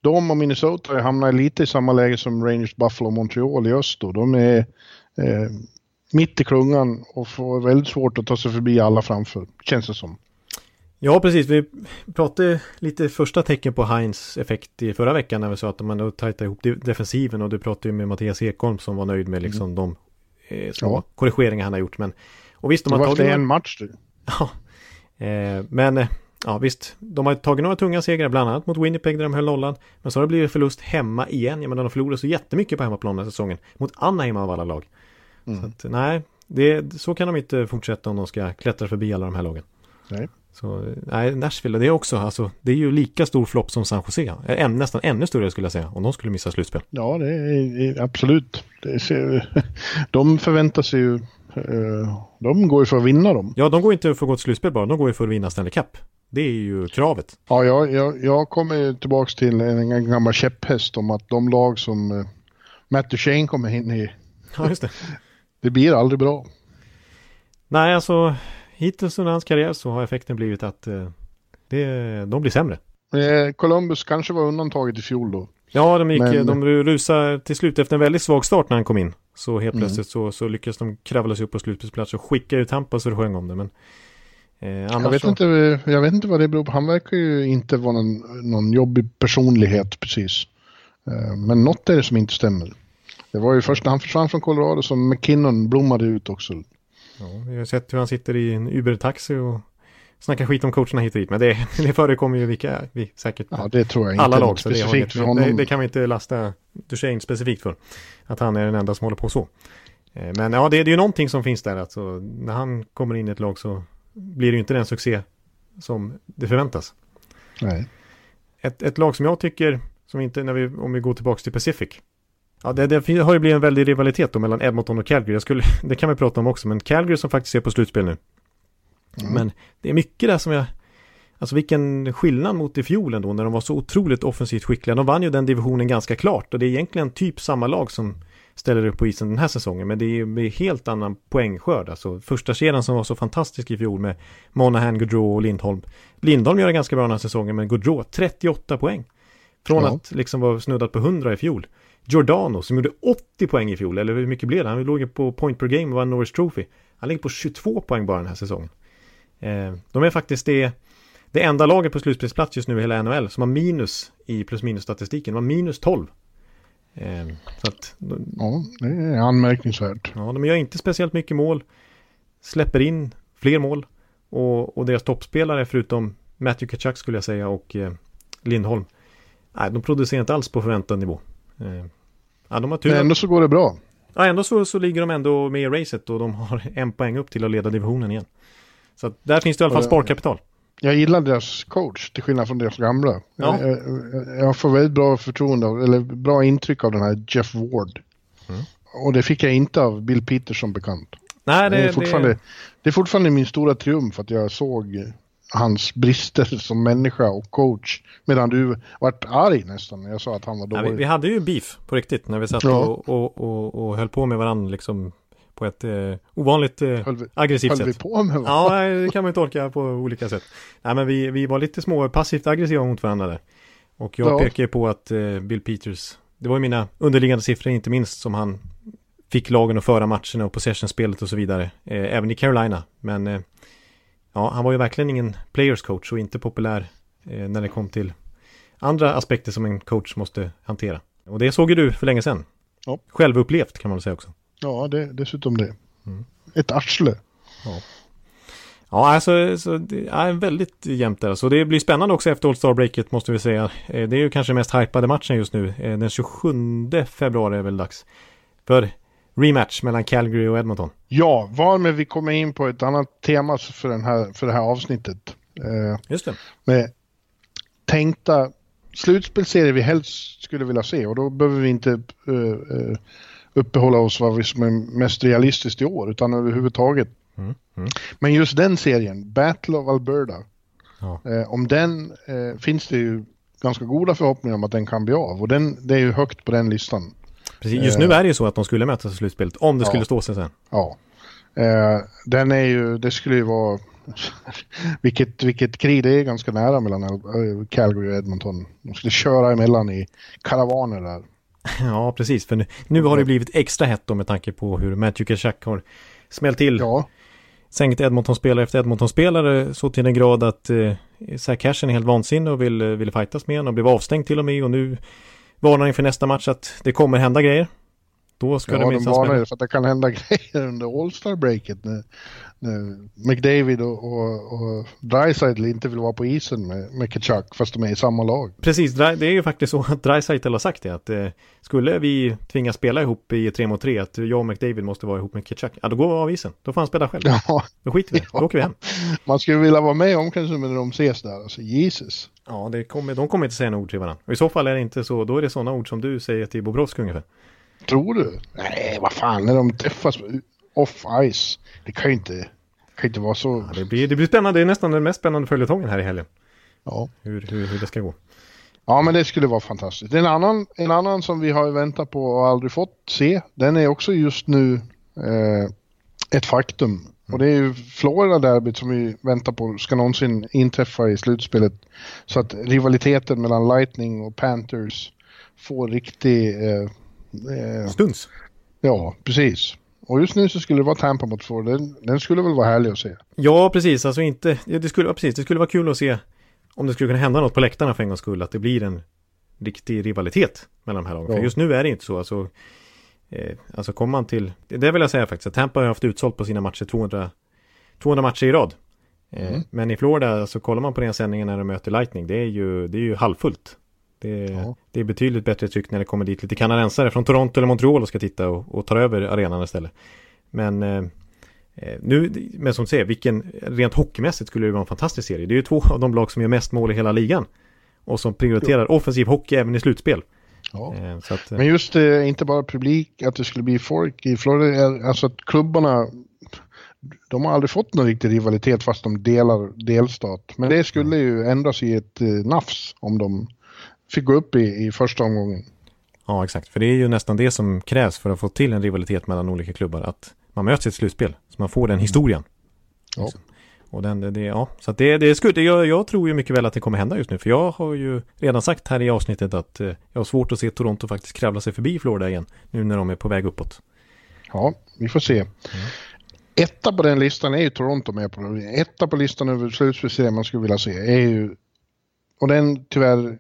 De och Minnesota hamnar lite i samma läge som Rangers, Buffalo och Montreal i öst. Då. De är eh, mitt i klungan och får väldigt svårt att ta sig förbi alla framför, känns det som. Ja, precis. Vi pratade lite första tecken på Heinz effekt i förra veckan när vi sa att man har tajtat ihop de- defensiven och du pratade ju med Mattias Ekholm som var nöjd med liksom de eh, Mm. Ja. korrigeringar han har gjort. Men, och visst, de Det har var tagit en match du. ja, eh, men eh, ja, visst, de har tagit några tunga segrar, bland annat mot Winnipeg där de höll nollan. Men så har det blivit förlust hemma igen. Jag menar, de förlorade så jättemycket på hemmaplan den här säsongen. Mot Anaheim av alla lag. Mm. Så att, nej, det, så kan de inte fortsätta om de ska klättra förbi alla de här lagen. Nej. Så nej, Nashville, det är också, alltså, det är ju lika stor flopp som San Jose. Än, nästan ännu större skulle jag säga, om de skulle missa slutspel. Ja, det är, är absolut. Det ser, de förväntar sig ju... eh, De går ju för att vinna dem. Ja, de går inte för att gå till slutspel bara, de går ju för att vinna Stanley Cup. Det är ju kravet. Ja, jag, jag, jag kommer tillbaks till en, en gammal käpphäst om att de lag som eh, Matt Duchene kommer in i, Ja, just det. det blir aldrig bra. nej, alltså, hittills under hans karriär så har effekten blivit att eh, det, de blir sämre. Eh, Columbus kanske var undantaget i fjol då. Ja, de, gick, Men- de rusade till slut efter en väldigt svag start när han kom in. Så helt Mm. plötsligt så, så lyckas de kravla sig upp på slutspelsplats och skicka ut Tampa så det sjöng om det. Men, eh, Jag vet, så, inte, jag vet inte vad det beror på. Han verkar ju inte vara någon, någon jobbig personlighet precis. Eh, men något är det som inte stämmer. Det var ju först när han försvann från Colorado som McKinnon blommade ut också. Ja, vi har sett hur han sitter i en Uber-taxi och snackar skit om coacherna hit och dit. Men det, det förekommer ju vilka, vi, säkert Ja, det tror jag inte alla lag. Så det, för honom. det, det kan vi inte lasta Duchene specifikt för. Att han är den enda som håller på så. Eh, Men ja, det, det är ju någonting som finns där. Alltså, när han kommer in i ett lag så blir det ju inte den succé som det förväntas. Nej. Ett, ett lag som jag tycker, som inte, när vi, om vi går tillbaka till Pacific. Ja, det, det har ju blivit en väldig rivalitet då mellan Edmonton och Calgary. Jag skulle, det kan vi prata om också, men Calgary som faktiskt är på slutspel nu. Mm. Men det är mycket där som jag, alltså vilken skillnad mot i fjol ändå när de var så otroligt offensivt skickliga. De vann ju den divisionen ganska klart och det är egentligen typ samma lag som ställer upp på isen den här säsongen. Men det är med helt annan poängskörd. Alltså första kedjan som var så fantastisk i fjol med Monahan, Gaudreau och Lindholm. Lindholm gör det ganska bra den här säsongen, men Gaudreau 38 poäng. Från ja. att liksom vara snuddat på 100 i fjol. Giordano som gjorde 80 poäng i fjol, eller hur mycket blev det? Han låg ju på point per game och vann Norris Trophy. Han ligger på 22 poäng bara den här säsongen. Eh, de är faktiskt det, det enda laget på slutspelsplats just nu i hela NHL som har minus i plus minus statistiken. De har minus 12. Eh, så att, ja, det är anmärkningsvärt. Ja, de gör inte speciellt mycket mål. Släpper in fler mål. Och, och deras toppspelare förutom Matthew Kachuk skulle jag säga och eh, Lindholm. Nej, de producerar inte alls på förväntad nivå. Eh, ja, de har tur. Men ändå så går det bra. Ja, ändå så, så ligger de ändå med i racet och de har en poäng upp till att leda divisionen igen. Så där finns det i alla fall sparkapital. Jag gillar deras coach till skillnad från deras gamla. Ja. Jag, jag, får väldigt bra förtroende, eller bra intryck av den här Jeff Ward. Mm. Och det fick jag inte av Bill Peters som bekant. Nej, det, det, är fortfarande, det... det är fortfarande min stora triumf att jag såg hans brister som människa och coach. Medan du vart arg nästan när jag sa att han var dålig. Ja, vi, vi, hade ju beef på riktigt när vi satt ja. och, och, och, och höll på med varandra liksom på ett eh, ovanligt eh, höll vi, aggressivt höll sätt. Höll vi på med Ja, det kan man ju tolka på olika sätt. Nej, men vi, vi var lite små passivt aggressiva mot varandra där. Och jag ja. pekar på att eh, Bill Peters, det var ju mina underliggande siffror inte minst som han fick lagen att föra matcherna och possession-spelet och så vidare. Eh, även i Carolina. Men eh, ja, han var ju verkligen ingen players coach och inte populär eh, när det kom till andra aspekter som en coach måste hantera. Och det såg ju du för länge sedan. Ja. Självupplevt kan man väl säga också. Ja, det, dessutom det. Mm. Ett arsle. Ja. Ja, alltså så det är väldigt jämnt där. Så det blir spännande också efter All Star breaket måste vi säga. Eh, det är ju kanske mest hypade matchen just nu. Eh, den 27 februari är väl dags. För rematch mellan Calgary och Edmonton. Ja, varmed vi kommer in på ett annat tema för, den här, för det här avsnittet. Eh, Just det. Med tänkta slutspelserier vi helst skulle vilja se och då behöver vi inte uh, uppehålla oss vad som är mest realistiskt i år utan överhuvudtaget. Mm. Mm. Men just den serien, Battle of Alberta, ja. eh, om den eh, finns det ju ganska goda förhoppningar om att den kan bli av och den, det är ju högt på den listan. Precis, just nu är det ju så att de skulle mötas i slutspelet, om det ja. skulle stå sig sen. Ja. Eh, den är ju, det skulle ju vara, vilket, vilket krig det är ganska nära mellan eh, Calgary och Edmonton. De skulle köra emellan i karavaner där. Ja, precis, för nu, nu har det blivit extra hett då med tanke på hur Matthew Kachak har smält till. Ja. Sänkt Edmonton-spelare efter Edmonton-spelare så till den grad att eh, Zach Cashen är helt vansinnig och vill, vill fightas med honom och blev avstängd till och med och nu varnar inför nästa match att det kommer hända grejer. Då ska ja, det minsann de varnar för att det kan hända grejer under All-Star-breaket McDavid och, och, och Dreisaitl inte vill vara på isen med, med Kachuk fast de är i samma lag. Precis, det är ju faktiskt så att Dreisaitl har sagt det att eh, skulle vi tvingas spela ihop i tre mot tre att jag och McDavid måste vara ihop med Kachuk, ja då går vi av isen, då får han spela själv. Ja. Då skiter vi, ja. då åker vi hem. Man skulle vilja vara med om kanske när de ses där, alltså Jesus. Ja, det kommer, de kommer inte säga några ord till varandra. Och i så fall är det inte så, då är det sådana ord som du säger till Bobrovsk ungefär. Tror du? Nej, vad fan, när de träffas off ice. Det kan ju inte, kan inte vara så. Ja, det, blir, det blir spännande, det är nästan den mest spännande följetongen här i helgen. Ja. Hur, hur, hur det ska gå. Ja, men det skulle vara fantastiskt. En annan, en annan som vi har väntat på och aldrig fått se, den är också just nu eh, ett faktum. Mm. Och det är ju Florida-derbyt som vi väntar på ska någonsin inträffa i slutspelet. Så att rivaliteten mellan Lightning och Panthers får riktig eh, Eh, Stuns. Ja, precis. Och just nu så skulle det vara Tampa mot Florida. Den, den skulle väl vara härlig att se. Ja, precis. Alltså inte... Ja, det skulle, precis. Det skulle vara kul att se om det skulle kunna hända något på läktarna för en gångs skull. Att det blir en riktig rivalitet mellan de här lagen. Ja. För just nu är det inte så. Alltså, eh, alltså kommer man till... Det vill jag säga faktiskt. Att Tampa har haft utsålt på sina matcher 200, 200 matcher i rad. Eh, mm. Men i Florida så kollar man på den sändningen när de möter Lightning. Det är ju, det är ju halvfullt. Det, ja. det, är betydligt bättre tryck när det kommer dit lite kanadensare från Toronto eller Montreal och ska titta och, och ta över arenan istället. Men eh, eh nu, men som du säger, vilken, rent hockeymässigt skulle det vara en fantastisk serie. Det är ju två av de lag som gör mest mål i hela ligan. Och som prioriterar jo. offensiv hockey även i slutspel. Ja. Eh, att, eh, men just eh, inte bara publik, att det skulle bli folk i Florida, alltså att klubbarna de har aldrig fått någon riktig rivalitet fast de delar delstat. Men det skulle ju ändras i ett nafs om de fick gå upp i, i första omgången. Ja, exakt. För det är ju nästan det som krävs för att få till en rivalitet mellan olika klubbar. Att man möts i ett slutspel. Så man får den historien. Ja. Liksom. Och den, det, ja, så att det, det är skumt. Jag, jag tror ju mycket väl att det kommer hända just nu. För jag har ju redan sagt här i avsnittet att eh, jag har svårt att se Toronto faktiskt kravla sig förbi Florida igen. Nu när de är på väg uppåt. Ja, vi får se. Etta på den listan är ju Toronto med på. Etta på listan över slutspelsserien man skulle vilja se är ju, och den tyvärr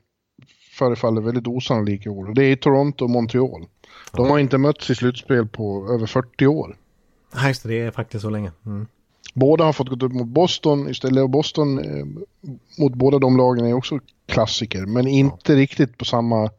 förefaller väldigt osannolik i år, det är Toronto och Montreal. De har inte mötts i slutspel på över 40 år. Nej, just det, det är faktiskt så länge. Mm. Båda har fått gå upp mot Boston istället och Boston eh, mot båda de lagen är också klassiker, men inte riktigt på samma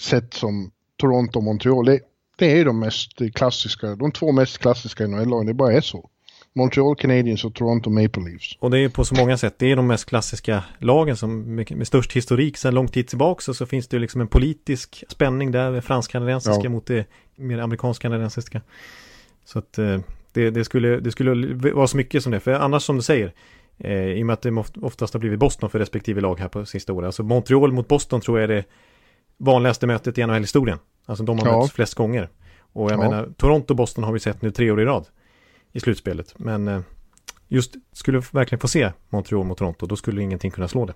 sätt som Toronto och Montreal. Det, det är ju de mest klassiska, de två mest klassiska NHL-lagen, det bara är så. Montreal Canadiens och Toronto Maple Leafs. Och det är på så många sätt, det är de mest klassiska lagen som med, med störst historik sedan lång tid tillbaka. Och så finns det ju liksom en politisk spänning där, fransk-kanadensiska Ja. mot det mer amerikansk-kanadensiska. Så att eh, det, det, skulle, det skulle vara så mycket som det, för annars som du säger, eh, i och med att det oft- oftast har blivit Boston för respektive lag här på sista året. Alltså Montreal mot Boston tror jag är det vanligaste mötet i NHL-historien. Alltså de har Ja. mötts flest gånger. Och jag Ja. menar, Toronto och Boston har vi sett nu tre år i rad i slutspelet. Men eh, just skulle vi verkligen få se Montreal mot Toronto, då skulle ingenting kunna slå det.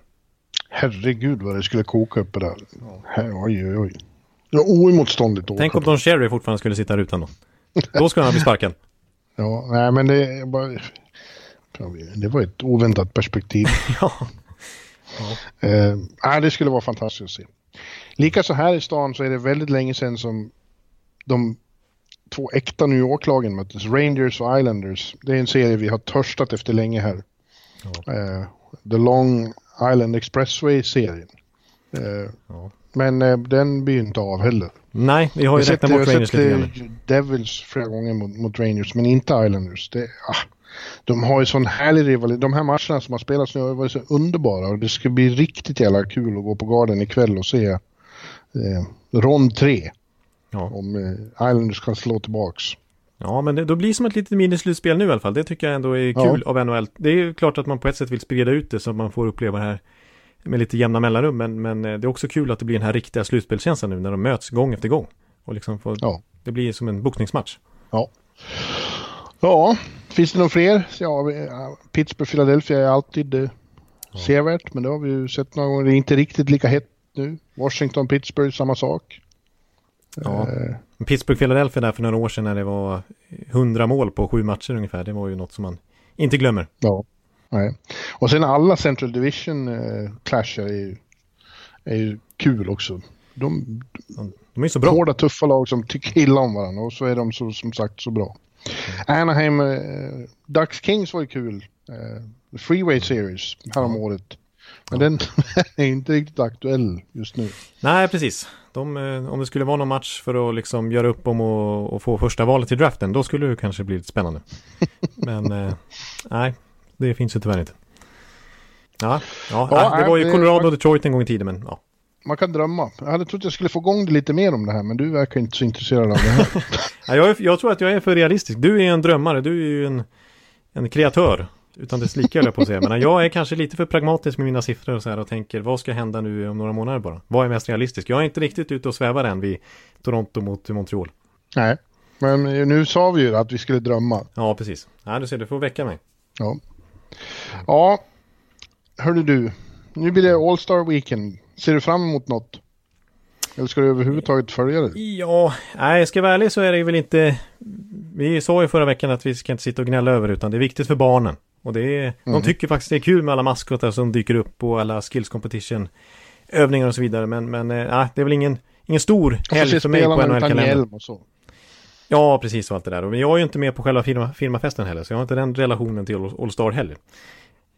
Herregud vad det skulle koka uppe där. Här, oj, oj, oj. Det var oemotståndligt Tänk om. Don Cherry fortfarande skulle sitta här utan då. Då skulle han bli sparkad. Ja, nej men det är bara... Det var ett oväntat perspektiv. ja. Eh, nej, det skulle vara fantastiskt att se. Likaså här i stan så är det väldigt länge sedan som de två äkta New York-lagen möttes. Rangers och Islanders. Det är en serie vi har törstat efter länge här. Eh, The Long Island Expressway-serien. Eh, Ja. Men eh, den blir inte av heller. Nej, vi har ju räknat sett, bort har Rangers lite grann. Devils flera gånger mot, mot Rangers, men inte Islanders. Det, ah, de har ju sån härlig rivalitet. De här matcherna som har spelats nu har varit så underbara och det ska bli riktigt jävla kul att gå på Garden ikväll och se eh, rond 3 Ja. om eh, Islanders kan slå tillbaks. ja, men det, då blir det som ett litet minislutspel nu i alla fall. Det tycker jag ändå är Ja. kul av NHL. Det är ju klart att man på ett sätt vill sprida ut det så att man får uppleva det här med lite jämna mellanrum. Men, men eh, det är också kul att det blir den här riktiga slutspelskänslan nu när de möts gång efter gång. Och liksom får, Ja. det blir som en boxningsmatch. Ja. Ja, finns det några fler? Ja, eh, Pittsburgh, Philadelphia är alltid eh, sevärt, men det har vi ju sett några gånger. Det är inte riktigt lika hett nu. Washington, Pittsburgh, samma sak. Ja. Eh, Pittsburgh-Philadelphia där för några år sedan när det var 100 mål på sju matcher ungefär. Det var ju något som man inte glömmer. Ja. Nej. Och sen alla Central Division eh, clasher är ju, är ju kul också. De De är ju så bra. hårda, tuffa lag som tycker illa om varandra och så är de så, som sagt så bra. Anaheim, eh, Ducks Kings var ju kul. Eh, Freeway Series häromåret. Men den är inte riktigt aktuell just nu. Nej, precis. De, eh, om det skulle vara någon match för att liksom göra upp om och, och få första valet i draften, då skulle det kanske bli lite spännande. Men eh, nej, det finns ju tyvärr inte. Ja, ja, Ja, det var ju det- Colorado och Detroit en gång i tiden, men ja. Man kan drömma. Jag hade trott jag skulle få igång det lite mer om det här men du verkar inte så intresserad av det här. Ja, jag, är, jag tror att jag är för realistisk. Du är en drömmare, du är ju en, en kreatör. Utan dess like höll jag på att säga. Men jag är kanske lite för pragmatisk med mina siffror och så här och tänker vad ska hända nu om några månader bara? Vad är mest realistiskt? Jag är inte riktigt ute och svävar än vid Toronto mot Montreal. Nej, men nu sa vi ju att vi skulle drömma. Ja, precis. Ja, du ser, du får väcka mig. Ja. Ja, hörde du. Nu blir det All Star Weekend. Ser du fram emot något? Eller ska du överhuvudtaget följa det? Ja, nej, ska jag vara ärlig så är det väl inte... Vi sa ju förra veckan att vi ska inte sitta och gnälla över utan det är viktigt för barnen. Och det är, de tycker faktiskt det är kul med alla maskotar som dyker upp och alla skills competition övningar och så vidare. Men, men nej, det är väl ingen, ingen stor helg för mig på NHL-kalendern. hjälm och så. Ja, precis och allt det där. Men jag är ju inte med på själva firma, firmafesten heller, så jag har inte den relationen till All- All Star heller.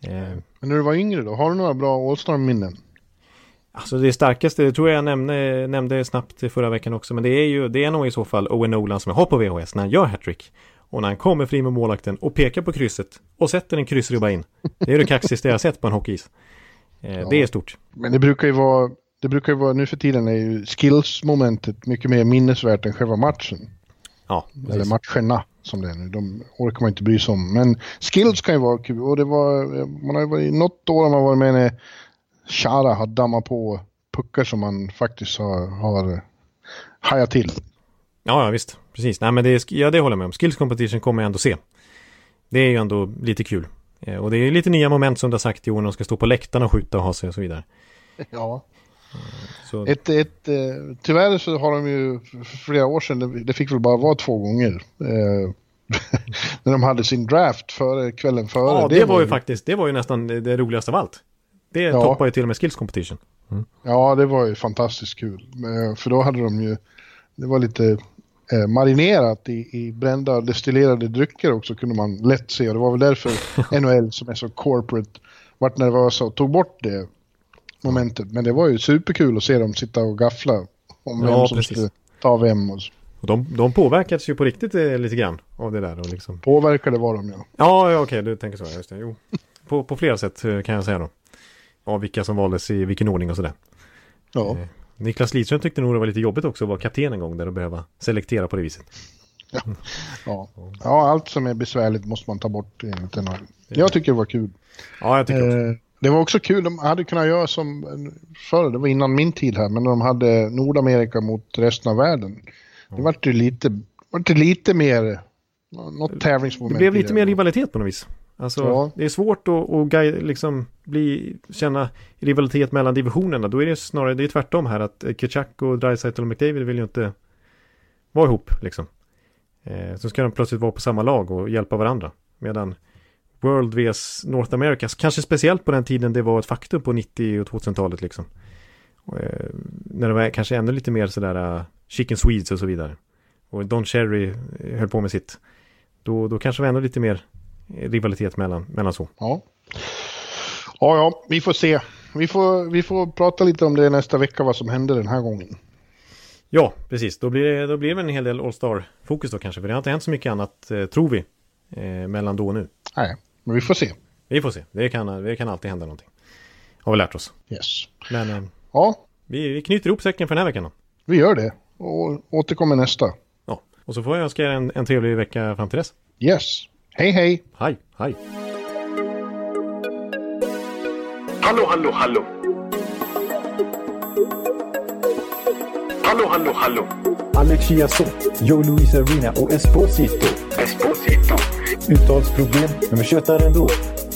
Eh, Men när du var yngre då, har du några bra All Star-minnen? Alltså det starkaste, det tror jag jag nämnde, nämnde snabbt förra veckan också, men det är ju, det är nog i så fall Owen Nolan som jag har på VHS när han gör hattrick. Och när han kommer fri med målakten och pekar på krysset och sätter en kryssribba in. Det är det kaxigaste jag sett på en hockeyis. Eh, Det är stort. Men det brukar ju vara, det brukar ju vara, nu för tiden är ju skills-momentet mycket mer minnesvärt än själva matchen. Ja, Eller precis. matcherna som det är nu. De orkar man inte bry sig om. Men skills kan ju vara kul. Och det var, man har ju varit, något år har man varit med när Chara har dammat på puckar som man faktiskt har, har haja till. Ja, ja visst. Precis. Nej, men det, är, ja, det håller jag med om. Skills competition kommer jag ändå se. Det är ju ändå lite kul. Eh, och det är lite nya moment som du har sagt i år när de ska stå på läktarna och skjuta och ha sig och så vidare. Ja. Så, Ett, ett, eh, tyvärr så har de ju för flera år sedan, det- det fick väl bara vara två gånger, eh, när de hade sin draft före, kvällen före. ja, det, var ju faktiskt, det var ju nästan det, det roligaste av allt. Det Ja. toppar ju till och med skills competition. Ja, det var ju fantastiskt kul. För då hade de ju, det var lite eh, marinerat i, i brända destillerade drycker också kunde man lätt se. Det var väl därför NHL som är så corporate vart nervösa och tog bort det momentet. Men det var ju superkul att se dem sitta och gaffla om vem Ja, som precis. skulle ta vem. Och så. Och de, de påverkades ju på riktigt eh, lite grann av det där och liksom. Påverkade var de ja. Ja, ja okej, du tänker så. Just det. Jo. På, på flera sätt eh, kan jag säga då. Av vilka som valdes i vilken ordning och sådär. Ja, Eh, Niklas Lidström tyckte nog det var lite jobbigt också att vara kapten en gång där och behöva selektera på det viset. ja. ja, allt som är besvärligt måste man ta bort enligt den. Jag tycker det var kul. Ja, jag tycker också. Eh, det var också kul, de hade kunnat göra som förr, det var innan min tid här, men de hade Nordamerika mot resten av världen. Det vart ju lite, vart det lite mer, något Det tävlingsmoment blev i lite det. mer rivalitet på något vis. Alltså, Ja. det är svårt att, att guide, liksom bli, känna rivalitet mellan divisionerna. Då är det snarare, det är tvärtom här att Kachak och Dreisaitl och McDavid vill ju inte vara ihop liksom. Eh, så ska de plötsligt vara på samma lag och hjälpa varandra. Medan World vs North America, kanske speciellt på den tiden det var ett faktum på 90 och 2000-talet liksom. Och, eh, när det var kanske ännu lite mer sådär uh, Chicken Swedes och så vidare. Och Don Cherry eh, höll på med sitt. Då, då kanske det var ännu lite mer rivalitet mellan, mellan så. Ja. ja, ja, vi får se. Vi får, vi får prata lite om det nästa vecka, vad som hände den här gången. Ja, precis. Då blir det, då blir det en hel del All-Star-fokus då kanske. För det har inte hänt så mycket annat, eh, tror vi, eh, mellan då och nu. Nej, men vi får se. Vi får se. Det kan, det kan alltid hända någonting. Har vi lärt oss. Yes. Men eh, Ja, vi, vi knyter ihop säcken för den här veckan då. vi gör det. Och återkommer nästa. Ja. Och så får jag önska er en, en trevlig vecka fram till dess. Yes. Hej, hej! Hej, hej. Hallå, hallå, hallå. Hallå, hallå, hallå. Alex Chiazot, Joe Luis Arena och Esposito. Esposito. Uttalsproblem, men vi tjötar ändå.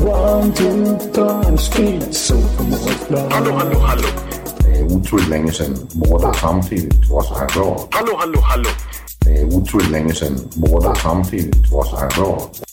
One, two, three, speed, so Hallå, hallå, hallå. Det er utroligt længe siden mor, der samtidig også har råd. Hallå, hallå, hallå. Det er utroligt længe siden mor, der samtidig også har råd.